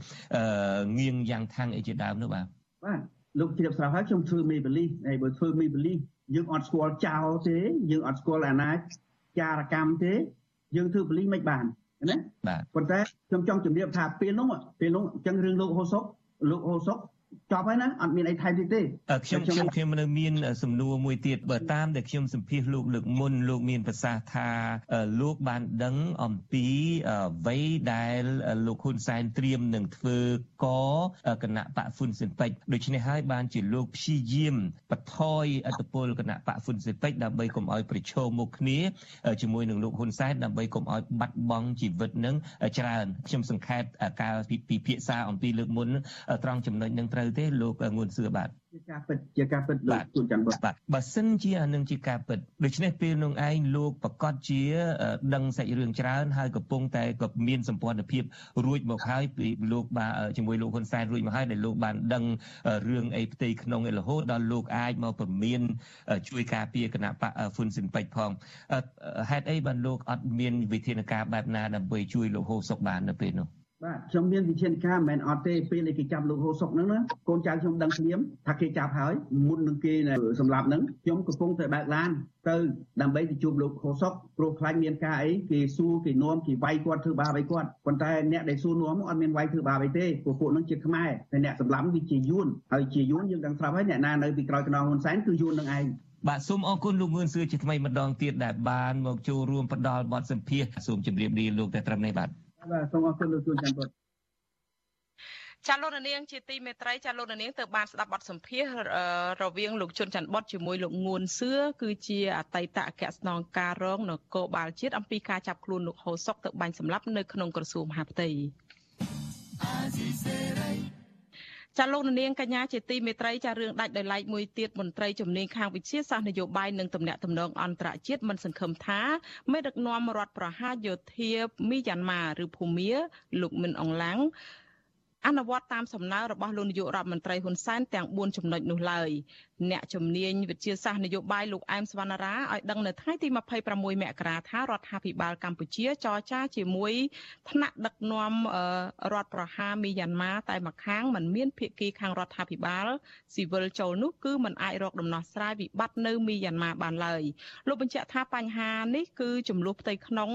ងៀងយ៉ាងខាងអីជាដើមនោះបាទបាទលោកជ្រាបស្រាប់ហើយខ្ញុំធ្វើមេបលីហើយបើធ្វើមេបលីយើងអត់ស្គាល់ចោលទេយើងអត់ស្គាល់អាណាចារកម្មទេយើងធ្វើបលីមិនបាន ណាបាទប៉ុន្តែខ្ញុំចង់ជម្រាបថាពេលនោះពេលនោះអញ្ចឹងរឿងលោកហូសុកលោកហូសុក ចប់ហើយណាអត់មានអីថែមទៀតទេខ្ញុំខ្ញុំខ្ញុំនៅមានសំណួរមួយទៀតបើតាមដែលខ្ញុំសម្ភាសលោកលើកមុនលោកមានប្រសាសន៍ថាលោកបានដឹងអំពីអ្វីដែលលោកហ៊ុនសែនត្រៀមនឹងធ្វើកគណៈបកហ្វុនស៊ិនពេចដូច្នេះហើយបានជាលោកព្យាយាមបន្ថយអធិបុលគណៈបកហ្វុនស៊ិនពេចដើម្បីកុំឲ្យប្រឈមមុខគ្នាជាមួយនឹងលោកហ៊ុនសែនដើម្បីកុំឲ្យបាត់បង់ជីវិតនឹងច្រើនខ្ញុំសង្ខេបការពិភាក្សាអំពីលើកមុនត្រង់ចំណុចនឹងត្រូវទេលោកងួនសឿបាទជាការពិតជាការពិតលោកជួនច័ន្ទបាទបើសិនជាអានឹងជាការពិតដូច្នេះពេលនោះឯងលោកប្រកាសជាដឹងសាច់រឿងច្រើនហើយកំពុងតែក៏មានសម្ព័ន្ធភាពរួចមកហើយពីលោកបាទជាមួយលោកហ៊ុនសែនរួចមកហើយដែលលោកបានដឹងរឿងអីផ្ទៃក្នុងឯរហូតដល់លោកអាចមកព្រមានជួយការពារគណៈបកហ្វុនស៊ិនពេចផងហេតុអីបានលោកអត់មានវិធានការបែបណាដើម្បីជួយលោកហូសុកបាននៅពេលនោះ បាទខ្ញុំមានវិធានការមិនមែនអត់ទេពេលដែលគេចាប់លោកហូសុកហ្នឹងណាកូនចៅខ្ញុំដឹងភ្លាមថាគេចាប់ហើយមុននឹងគេសម្លាប់ហ្នឹងខ្ញុំកំពុងតែបើកឡានទៅដើម្បីទៅជួបលោកហូសុកព្រោះខ្លាចមានការអីគេសួរគេនាំគេវាយគាត់ធ្វើបាបអីគាត់ប៉ុន្តែអ្នកដែលសួរនាំអត់មានវាយធ្វើបាបអីទេព្រោះពួកហ្នឹងជាខ្មែរតែអ្នកសម្លាប់វាជាយួនហើយជាយួនយើងដឹងស្រាប់ហើយអ្នកណានៅពីក្រោយខ្នងហ៊ុនសែនគឺយួននឹងឯងបាទសូមអរគុណលោកងឿនសឿជាថ្មីម្ដងទៀតដែលបានមកចូលរួមផ្ដល់បទសម្ភាសសូមជម្រាបលាលោកតែត្រឹមនេះបាទ បាទសូមអរគុណលោកជួនច័ន្ទបុត្រចាលោកនាងជាទីមេត្រីចាលោកនាងទៅបានស្ដាប់បទសម្ភាសរវាងលោកជុនច័ន្ទបុតជាមួយលោកងួនសឿគឺជាអតីតអគ្គស្នងការរងនគរបាលជាតិអំពីការចាប់ខ្លួនលោកហូសុកទៅបាញ់សម្លាប់នៅក្នុងក្រសួងមហាផ្ទៃ ចាលោកនាងកញ្ញាជាទីមេត្រីចារឿងដាច់ដោយឡែកមួយទៀតមន្ត្រីជំនាញខាងវិទ្យាសាស្ត្រនយោបាយនិងទំនាក់ទំនងអន្តរជាតិមិនសង្ឃឹមថាមេដឹកនាំរដ្ឋប្រហារយោធាមីយ៉ាន់ម៉ាឬភូមាលោកមិនអងឡាំង អនុវត្តតាមសំណើរបស់លោកនាយករដ្ឋមន្ត្រីហ៊ុនសែនទាំង4ចំណុចនោះឡើយអ្នកជំនាញវិទ្យាសាស្ត្រនយោបាយលោកអែមសវណ្ណារាឲ្យដឹងនៅថ្ងៃទី26មករាថារដ្ឋាភិបាលកម្ពុជាចរចាជាមួយថ្នាក់ដឹកនាំរដ្ឋប្រហារមីយ៉ាន់ម៉ាតែម្ខាងមិនមានភាគីខាងរដ្ឋាភិបាលស៊ីវិលចូលនោះគឺមិនអាចរកដំណោះស្រាយវិបត្តិនៅមីយ៉ាន់ម៉ាបានឡើយលោកបញ្ជាក់ថាបញ្ហានេះគឺចំនួនផ្ទៃក្នុង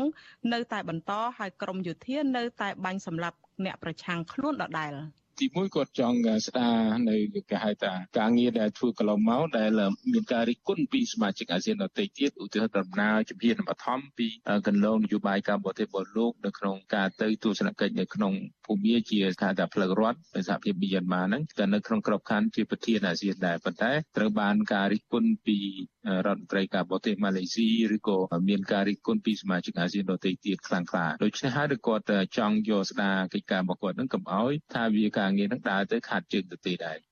នៅតែបន្តហើយក្រមយោធានៅតែបាញ់សម្លាប់ អ្នកប្រឆាំងខ្លួនដដែល។ទីមួយគាត់ចង់ស្ដារនៅគេហៅថាការងារដែលធ្វើកន្លងមកដែលមានការរិះគន់ពីសមាជិកអាស៊ានដទៃទៀតឧទាហរណ៍ដំណើរជំហានបឋមពីកន្លងនយោបាយការបរទេសរបស់លោកនៅក្នុងការទៅទស្សនកិច្ចនៅក្នុងភូមិជាថាថាផ្លូវរដ្ឋនៅសហភាពមីយ៉ាន់ម៉ាហ្នឹងក៏នៅក្នុងក្របខ័ណ្ឌជាប្រធានអាស៊ានដែរប៉ុន្តែត្រូវបានការរិះគន់ពីរដ្ឋមន្ត្រីការបរទេសម៉ាឡេស៊ីឬក៏មានការរិះគន់ពីសមាជិកអាស៊ានដទៃទៀតខ្លាំងក្លាដូច្នេះហើយគាត់ចង់យកស្ដារកិច្ចការរបស់គាត់ហ្នឹងកុំឲ្យថាវាការងារហ្នឹងដើរទៅខាត់ជើងទៅទេដែរ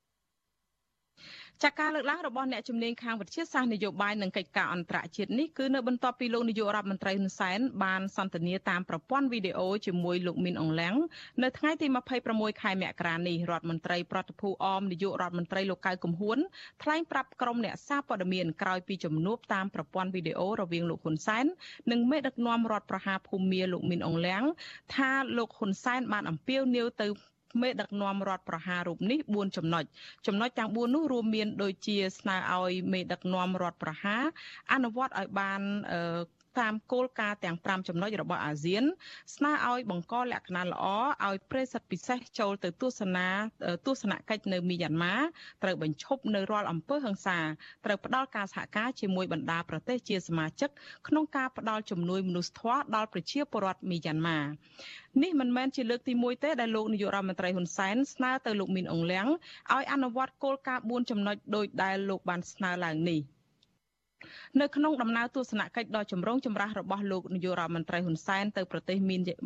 ចាការលើកឡើងរបស់អ្នកជំនាញខាងវិទ្យាសាស្ត្រនយោបាយនិងកិច្ចការអន្តរជាតិនេះគឺនៅបន្ទាប់ពីលោកនាយករដ្ឋមន្ត្រីហ៊ុនសែនបានសន្ទនាតាមប្រព័ន្ធវីដេអូជាមួយលោកមីនអងឡាំងនៅថ្ងៃទី26ខែមករានេះរដ្ឋមន្ត្រីប្រតិភូអមនាយករដ្ឋមន្ត្រីលោកកៅកំហួនថ្លែងប្រាប់ក្រុមអ្នកសារព័ត៌មានក្រោយពីជំនួបតាមប្រព័ន្ធវីដេអូរវាងលោកហ៊ុនសែននិងមេដឹកនាំរដ្ឋប្រហារភូមាលោកមីនអងឡាំងថាលោកហ៊ុនសែនបានអំពាវនាវទៅ មេដឹកនាំរដ្ឋប្រហាររូបនេះ4ចំណុចចំណុចទាំង4នោះរួមមានដូចជាស្នើឲ្យមេដឹកនាំរដ្ឋប្រហារអនុវត្តឲ្យបាន តាមគោលការណ៍ទាំង5ចំណុចរបស់អាស៊ាន ស្នើឲ្យបង្កលក្ខណៈល្អឲ្យប្រិសិទ្ធពិសេសចូលទៅទស្សនាទស្សនកិច្ចនៅមីយ៉ាន់ម៉ាត្រូវបញ្ឈប់នៅរាល់អំពើហិង្សាត្រូវផ្ដល់ការសហការជាមួយបណ្ដាប្រទេសជាសមាជិកក្នុងការផ្ដល់ជំនួយមនុស្សធម៌ដល់ប្រជាពលរដ្ឋមីយ៉ាន់ម៉ានេះមិនមែនជាលើកទី1ទេដែលលោកនាយករដ្ឋមន្ត្រីហ៊ុនសែនស្នើទៅលោកមីនអងលៀងឲ្យអនុវត្តគោលការណ៍4ចំណុចដោយដែលលោកបានស្នើឡើងនេះ។ នៅក្នុងដំណើរទស្សនកិច្ចដ៏ចម្រូងចម្រាសរបស់លោកនាយករដ្ឋមន្ត្រីហ៊ុនសែនទៅប្រទេស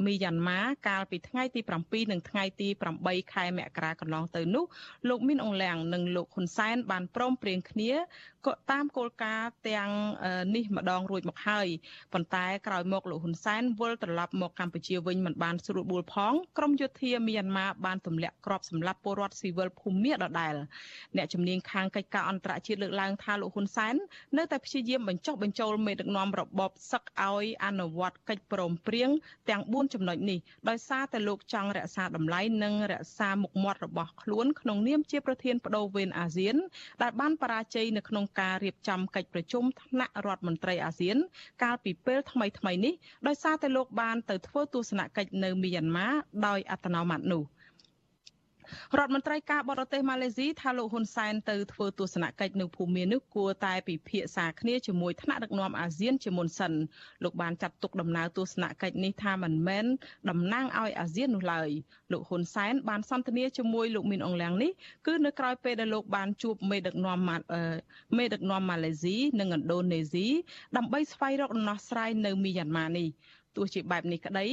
មីយ៉ាន់ម៉ាកាលពីថ្ងៃទី7និងថ្ងៃទី8ខែមករាកន្លងទៅនោះលោកមីនអងលៀងនិងលោកហ៊ុនសែនបានព្រមព្រៀងគ្នាក៏តាមគោលការណ៍ទាំងនេះម្ដងរួចមកហើយប៉ុន្តែក្រោយមកលោកហ៊ុនសែនវិលត្រឡប់មកកម្ពុជាវិញមិនបានស្រួលបួលផងក្រមយោធាមីយ៉ាន់ម៉ាបានទម្លាក់គ្រាប់សម្លាប់ពលរដ្ឋស៊ីវិលភូមាដដែលអ្នកជំនាញខាងកិច្ចការអន្តរជាតិលើកឡើងថាលោកហ៊ុនសែននៅតែព្យាយាមបញ្ចុះបញ្ចូលមេដឹកនាំរបបសឹកឲ្យអនុវត្តកិច្ចព្រមព្រៀងទាំង4ចំណុចនេះដោយសារតែលោកចង់រក្សាតម្លៃនិងរក្សាមុខមាត់របស់ខ្លួនក្នុងនាមជាប្រធានបដូវវេនអាស៊ាន ដែលបានបរាជ័យនៅក្នុងការរៀបចំកិច្ចប្រជុំថ្នាក់រដ្ឋមន្ត្រីអាស៊ាន កាលពីពេលថ្មីថ្មីនេះដោយសារតែលោកបានទៅធ្វើទស្សនកិច្ចនៅមីយ៉ាន់ម៉ាដោយអត្តនោម័តនោះ។ រដ្ឋមន្ត្រីការបរទេសម៉ាឡេស៊ីថាលោកហ៊ុនសែនទៅធ្វើទស្សនកិច្ចនៅភូមិនេះគួរតែពិភាក្សាគ្នាជាមួយថ្នាក់ដឹកនាំអាស៊ានជាមុនសិនលោកបានចាត់ទុកដំណើរទស្សនកិច្ចនេះថាមិនមែនតំណាងឲ្យអាស៊ាននោះឡើយលោកហ៊ុនសែនបានសន្ទនាជាមួយលោកមីនអងលៀងនេះគឺនៅក្រៅពេលដែលលោកបានជួបមេដឹកនាំមេដឹកនាំម៉ាឡេស៊ីនិងឥណ្ឌូនេស៊ីដើម្បីស្វែងរកដំណោះស្រាយនៅមីយ៉ាន់ម៉ានេះទោះជាបែបនេះក្តី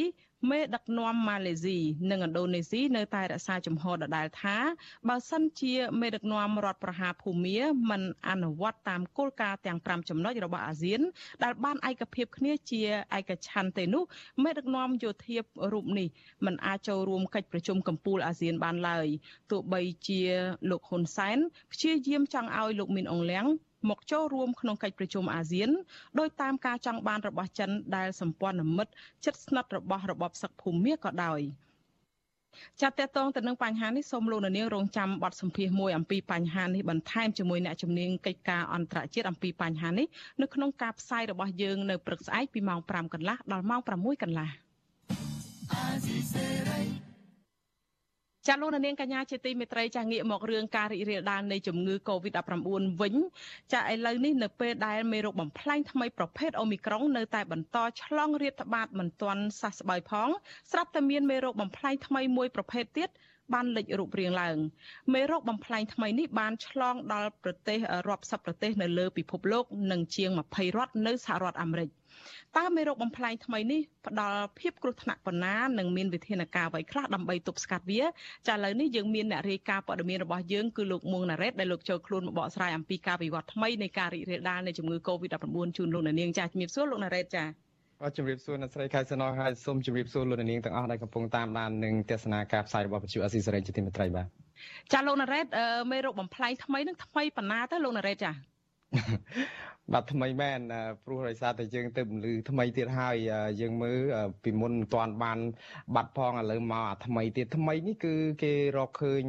មេដឹកនាំម៉ាឡេស៊ីនិងឥណ្ឌូនេស៊ីនៅតែរក្សាជំហរដដែលថាបើសិនជាមេដឹកនាំរដ្ឋប្រហារភូមាមិនអនុវត្តតាមគោលការណ៍ទាំង5ចំណុចរបស់អាស៊ាន ដែលបានឯកភាពគ្នាជាឯកច្ឆន្ទទេនោះមេដឹកនាំយោធារូបនេះមិនអាចចូលរួមកិច្ចប្រជុំកំពូលអាស៊ានបានឡើយទោះបីជាលោកហ៊ុនសែនព្យាយាមចង់ឲ្យលោកមីនអងលៀង មកចូលរួមក្នុងកិច្ចប្រជុំអាស៊ានដោយតាមការចង់បានរបស់ចិនដែលសម្ព័ន្ធមិត្តជិតស្និទ្ធរបស់របបសឹកភូមាក៏ដោយចាត់តតងទៅនឹងបញ្ហានេះសូមលោកនាងរងចាំបទសម្ភាសន៍មួយអំពីបញ្ហានេះបន្ថែមជាមួយអ្នកជំនាញកិច្ចការអន្តរជាតិអំពីបញ្ហានេះនៅក្នុងការផ្សាយរបស់យើងនៅព្រឹកស្អែកពីម៉ោង5កន្លះដល់ម៉ោង6កន្លះ ចាលោកនាងកញ្ញាជាទីមេត្រីចាងាកមករឿងការរីករាលដាលនៃជំងឺ Covid-19 វិញចាឥឡូវនេះនៅពេលដែលមេរោគបំផ្លាញថ្មីប្រភេទអូមីក្រុងនៅតែបន្តឆ្លងរាតត្បាតមិនទាន់សះស្បើយផងស្រាប់តែមានមេរោគបំផ្លាញថ្មីមួយប្រភេទទៀតបានលេចរូបរាងឡើងមេរោគបំផ្លាញថ្មីនេះបានឆ្លងដល់ប្រទេសរាប់សិបប្រទេសនៅលើពិភពលោកនិងជាង20រដ្ឋនៅសហរដ្ឋអាមេរិក តើមេរោគបំផ្លាញថ្មីនេះផ្ដល់ភាពគ្រោះថ្នាក់ប៉ុណ្ណានិងមានវិធានការអ្វីខ្លះដើម្បីទប់ស្កាត់វាចាឥឡូវនេះយើងមានអ្នករាយការណ៍ព័ត៌មានរបស់យើងគឺលោកមួងណារ៉េតដែលលោកចូលខ្លួនមកបកស្រាយអំពីការវិវត្តថ្មីនៃការរីករាលដាលនៃជំងឺ Covid-19 ជូនលោកនាងចាជំរាបសួរលោកណារ៉េតចាបាទជំរាបសួរអ្នកស្រីខែសណោះហើយសូមជម្រាបសួរលោកនាងទាំងអស់ដែលកំពុងតាមដាននឹងទស្សនាការផ្សាយរបស់វិទ្យុអស៊ីសេរីជាទីមេត្រីបាទចាលោកណារ៉េតមេរោគបំផ្លាញថ្មីនឹងថ្មីប៉ុណ្ណាទៅលោកណារ៉េតចា បាទថ្មីមែនព្រោះដោយសារតែយើងទៅពលឺថ្មីទៀតហើយយើងមើលពីមុនមិនទាន់បាន បាត់ផងឥឡូវមកអាថ្មីទៀតថ្មីនេះគឺគេរកឃើញ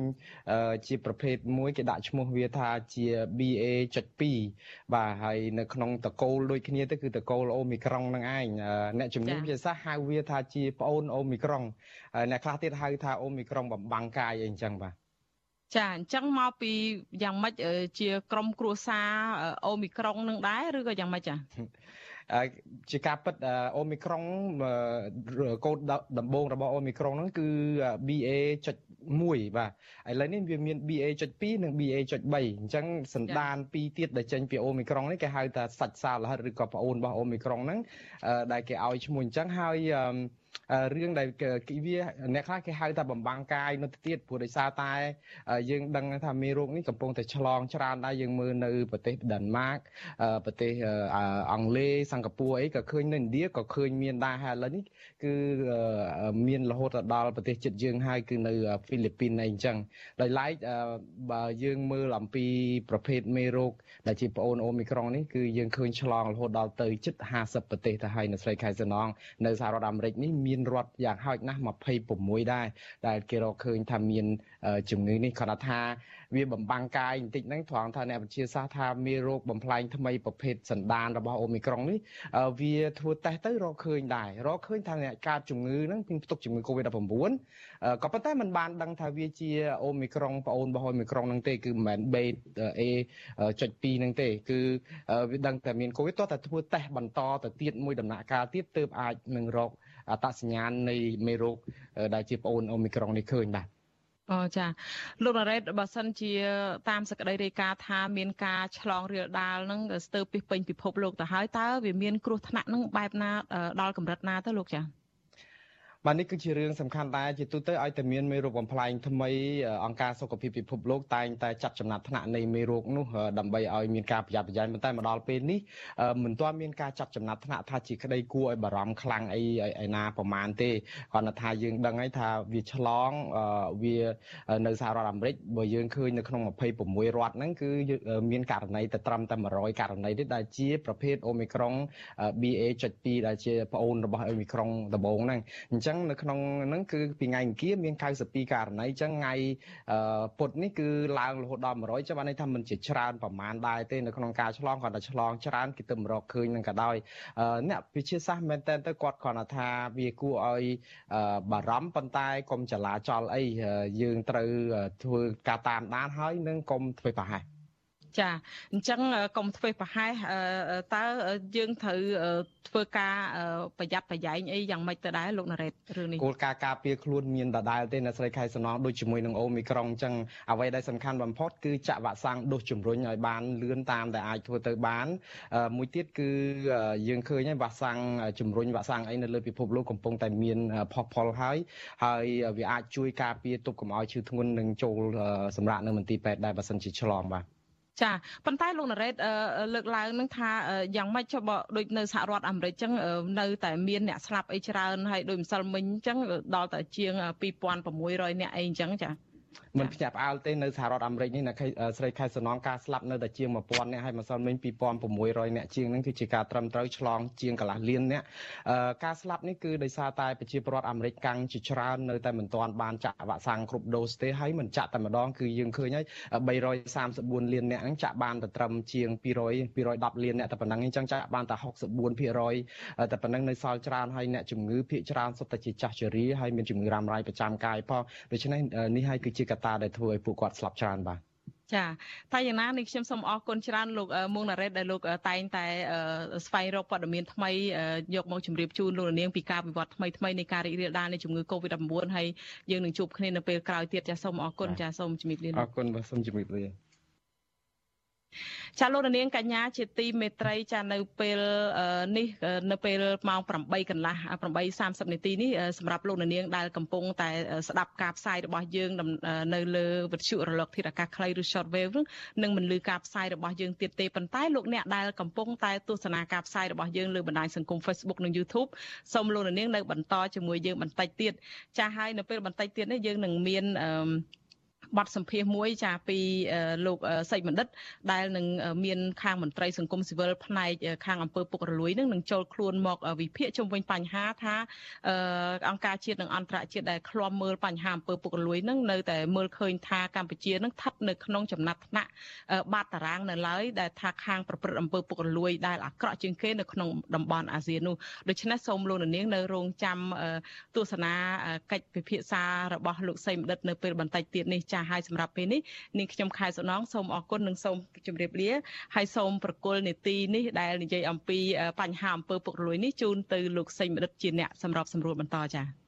ជាប្រភេទមួយគេដាក់ឈ្មោះវាថាជា BA.2 បាទហើយនៅក្នុងតកូលដូចគ្នាទៅគឺតកូលអូមីក្រុងនឹងឯងអ្នកជំនាញវិទ្យាសាស្ត្រហៅវាថាជាប្អូនអូមីក្រុងអ្នកខ្លះទៀតហៅថាអូមីក្រុងបំបាំងកាយអីអញ្ចឹងបាទ ចាអញ្ចឹងមកពីយ៉ាងម៉េចជាក្រុមគ្រួសារអូមីក្រុងនឹងដែរឬក៏យ៉ាងម៉េចចាជាការពិតអូមីក្រុងកូដដំបូងរបស់អូមីក្រុងហ្នឹងគឺ BA.1 បាទឥឡូវនេះវាមាន BA.2 និង BA.3 អញ្ចឹងសន្តានពីរទៀតដែលចេញពីអូមីក្រុងនេះគេហៅថាសាច់សារលហិតឬក៏ប្អូនរបស់អូមីក្រុងហ្នឹងដែលគេឲ្យឈ្មោះអញ្ចឹងហើយ រឿងដែលគេវាអ្នកខ្លះគេហៅថាបំបាំងកាយនៅទៀតព្រោះដោយសារតែយើងដឹងថាមេរោគនេះកំពុងតែឆ្លងច្រើនដែរយើងមើលនៅប្រទេសដិនម៉ាកប្រទេសអង់គ្លេសសិង្ហបុរីអីក៏ឃើញនៅឥណ្ឌាក៏ឃើញមានដែរហើយឥឡូវនេះគឺមានរហូតដល់ប្រទេសជិតយើងហើយគឺនៅហ្វីលីពីនអីអញ្ចឹងដោយឡែកបើយើងមើលអំពីប្រភេទមេរោគដែលជាប្អូនអូមីក្រុងនេះគឺយើងឃើញឆ្លងរហូតដល់ទៅជិត50ប្រទេសទៅហើយនៅស្រីខែសំណងនៅសហរដ្ឋអាមេរិកនេះមានរដ្ឋយ៉ាងហោចណាស់26ដែរដែលគេរកឃើញថាមានជំងឺនេះគាត់ថាវាបំបាំងកាយបន្តិចហ្នឹងត្រង់ថាអ្នកវិទ្យាសាស្ត្រថាមានរោគបំផ្លាញថ្មីប្រភេទសន្តានរបស់អូមីក្រុងនេះវាធ្វើតេស្តទៅរកឃើញដែររកឃើញថាអ្នកកើតជំងឺហ្នឹងពីផ្ទុកជំងឺ Covid-19 ក៏ប៉ុន្តែมันបានដឹងថាវាជាអូមីក្រុងប្អូនរបស់អូមីក្រុងហ្នឹងទេគឺមិនមែន B.A.2 ហ្នឹងទេ គឺវាដឹងតែមាន Covid តោះតែធ្វើតេស្តបន្តទៅទៀតមួយដំណាក់កាលទៀតទើបអាចនឹងរក អត្តសញ្ញាណនៃមេរោគដែលជាប្អូនអូមីក្រុងនេះឃើញបាទអូចាលោករ៉េតបើសិនជា តាមសក្តីរាយការណ៍ថាមានការឆ្លងរាលដាលនឹងស្ទើរពីពេញពិភពលោកទៅហើយតើវាមានគ្រោះថ្នាក់នឹងបែបណាដល់កម្រិតណាទៅលោកចា បាទនេះគឺជារឿងសំខាន់ដែរជាទូទៅឲ្យតែមានមេរោគបំផ្លាញថ្មីអង្គការសុខភាពពិភពលោកតែងតែចាត់ចំណាត់ថ្នាក់នៃមេរោគនោះដើម្បីឲ្យមានការប្រយ័ត្នប្រយែងប៉ុន្តែមកដល់ពេលនេះមិនទាន់មានការចាត់ចំណាត់ថ្នាក់ថាជាក្តីគួរឲ្យបារម្ភខ្លាំងអីឯណាប្រមាណទេគាត់ថាយើងដឹងហើយថាវាឆ្លងវានៅសហរដ្ឋអាមេរិកបើយើងឃើញនៅក្នុង26រដ្ឋហ្នឹងគឺមានករណីតែត្រឹមតែ100ករណីទេដែលជាប្រភេទអូមីក្រុង BA.2 ដែលជាប្អូនរបស់អូមីក្រុងដំបូងហ្នឹងអញ្ចឹងចឹងនៅក្នុងហ្នឹងគឺពីថ្ងៃអង្គារមាន92ករណីអញ្ចឹងថ្ងៃពុធនេះគឺឡើងរហូតដល់100ចឹងបានន័យថាมันជាច្រើនប្រមាណដែរទេនៅក្នុងការឆ្លងគាត់តែឆ្លងច្រើនគេទៅរកឃើញនឹងក៏ដោយអ្នកវិទ្យាសាស្ត្រមែនតើទៅគាត់គ្រាន់តែថាវាគួរឲ្យបារម្ភប៉ុន្តែកុំចលាចលអីយើងត្រូវធ្វើការតាមដានហើយនឹងកុំធ្វើប្រហែស ចាអញ្ចឹងកុំធ្វើប្រហែសតើយើងត្រូវធ្វើការប្រយ័ត្នប្រយែងអីយ៉ាងម៉េចទៅដែរលោកណារ៉េតរឿងនេះគោលការណ៍ការពារខ្លួនមានដដែលទេអ្នកស្រីខែសំណងដូចជាមួយនឹងអូមីក្រុងអញ្ចឹងអ្វីដែលសំខាន់បំផុតគឺចាក់វ៉ាក់សាំងដូសជំរុញឲ្យបានលឿនតាមដែលអាចធ្វើទៅបាន មួយទៀតគឺយើងឃើញហើយវ៉ាក់សាំងជំរុញវ៉ាក់សាំងអីនៅលើពិភពលោកកំពុងតែមានផុសផុលហើយហើយវាអាចជួយការពារទប់កុំឲ្យឈឺធ្ងន់នឹងចូលសម្រាប់នៅមន្ទីរពេទ្យដែរបើសិនជាឆ្លងបាទ ចាប៉ុន្តែលោកណារ៉េតលើកឡើងនឹងថាយ៉ាងម៉េចចុះបើដូចនៅសហរដ្ឋអាមេរិកចឹងនៅតែមានអ្នកស្លាប់អីច្រើនហើយដូចម្សិលមិញចឹងដល់តែជាង2600អ្នកអីចឹងចា មិនភ្ញាក់ផ្អើលទេនៅសហរដ្ឋអាមេរិកនេះអ្នកស្រីខែសំណងការស្លាប់នៅតែជាង1000នាក់ហើយម្សិលមិញ2600នាក់ជាងហ្នឹងគឺជាការត្រឹមត្រូវឆ្លងជាងកន្លះលាននាក់ការស្លាប់នេះគឺដោយសារតែប្រជាពលរដ្ឋអាមេរិកកាំងជាច្រើននៅតែមិនទាន់បានចាក់វ៉ាក់សាំងគ្រប់ដូសទេហើយមិនចាក់តែម្ដងគឺយើងឃើញហើយ334លាននាក់ហ្នឹងចាក់បានតែត្រឹមជាង200 210លាននាក់តែប៉ុណ្ណឹងអញ្ចឹងចាក់បានតែ64%តែប៉ុណ្ណឹងនៅសល់ច្រើនហើយអ្នកជំងឺភាគច្រើនសុទ្ធតែជាចាស់ជរាហើយមានជំងឺរ៉ាំរ៉ៃប្រចាំកាយផងដូច្នេះនេះហើយគឺជាកត្តាដែលធ្វើឲ្យពួកគាត់ស្លាប់ច្រើនបាទចាតែយ៉ាងណានេះខ្ញុំសូមអរគុណច្រើនលោកមុងណារ៉េតដែលលោកតែងតែស្វែងរកព័ត៌មានថ្មីយកមកជម្រាបជូនលោកនាងពីការវិវត្តថ្មីថ្មីនៃការរីករាលដាលនៃជំងឺ Covid-19 ហើយយើងនឹងជួបគ្នានៅពេលក្រោយទៀតចាសូមអរគុណចាសូមជំរាបលាអរគុណបាទសូមជំរាបលា ចាលោកនាងកញ្ញាជាទីមេត្រីចានៅពេលនេះនៅពេលម៉ោង8កន្លះ8:30នាទីនេះសម្រាប់លោកនាងដែលកំពុងតែស្ដាប់ការផ្សាយរបស់យើងនៅលើវិទ្យុរលកធាតុអាកាសខ្លីឬ shortwave នឹងមិនលឺការផ្សាយរបស់យើងទៀតទេប៉ុន្តែលោកអ្នកដែលកំពុងតែទស្សនាការផ្សាយរបស់យើងលើបណ្ដាញសង្គម Facebook និង YouTube សូមលោកនាងនៅបន្តជាមួយយើងបន្តិចទៀតចាស់ហើយនៅពេលបន្តិចទៀតនេះយើងនឹងមានអឺ បទសម្ភាសមួយចាពីលោកសីបណ្ឌិត ដែលនឹងមានខាងមន្ត្រីសង្គមស៊ីវិលផ្នែកខាងអង្គើពុករលួយនឹងនឹងចូលខ្លួនមកវិភាគជុំវិញបញ្ហាថាអង្គការជាតិនិងអន្តរជាតិដែលឃ្លាំមើលបញ្ហាអង្គើពុករលួយនឹងនៅតែមើលឃើញថាកម្ពុជានឹងស្ថិតនៅក្នុងចំណាត់ថ្នាក់បាតតារាងនៅឡើយដែលថាខាងប្រព្រឹត្តអង្គើពុករលួយដែលអាក្រក់ជាងគេនៅក្នុងតំបន់អាស៊ាននោះដូច្នេះសូមលោកនាងនៅរងចាំទស្សនាកិច្ចពិភាក្សារបស់លោកសីមដិតនៅពេលបន្តិចទៀតនេះចាហើយសម្រាប់ពេលនេះនាងខ្ញុំខែសំណងសូមអរគុណនិងសូមជម្រាបលាហើយសូមប្រគល់នេតិនេះដែលនិយាយអំពីបញ្ហាអំពើពុករលួយនេះជូនទៅលោកសេងមនិតជាអ្នកសម្របសម្រួលបន្តចា៎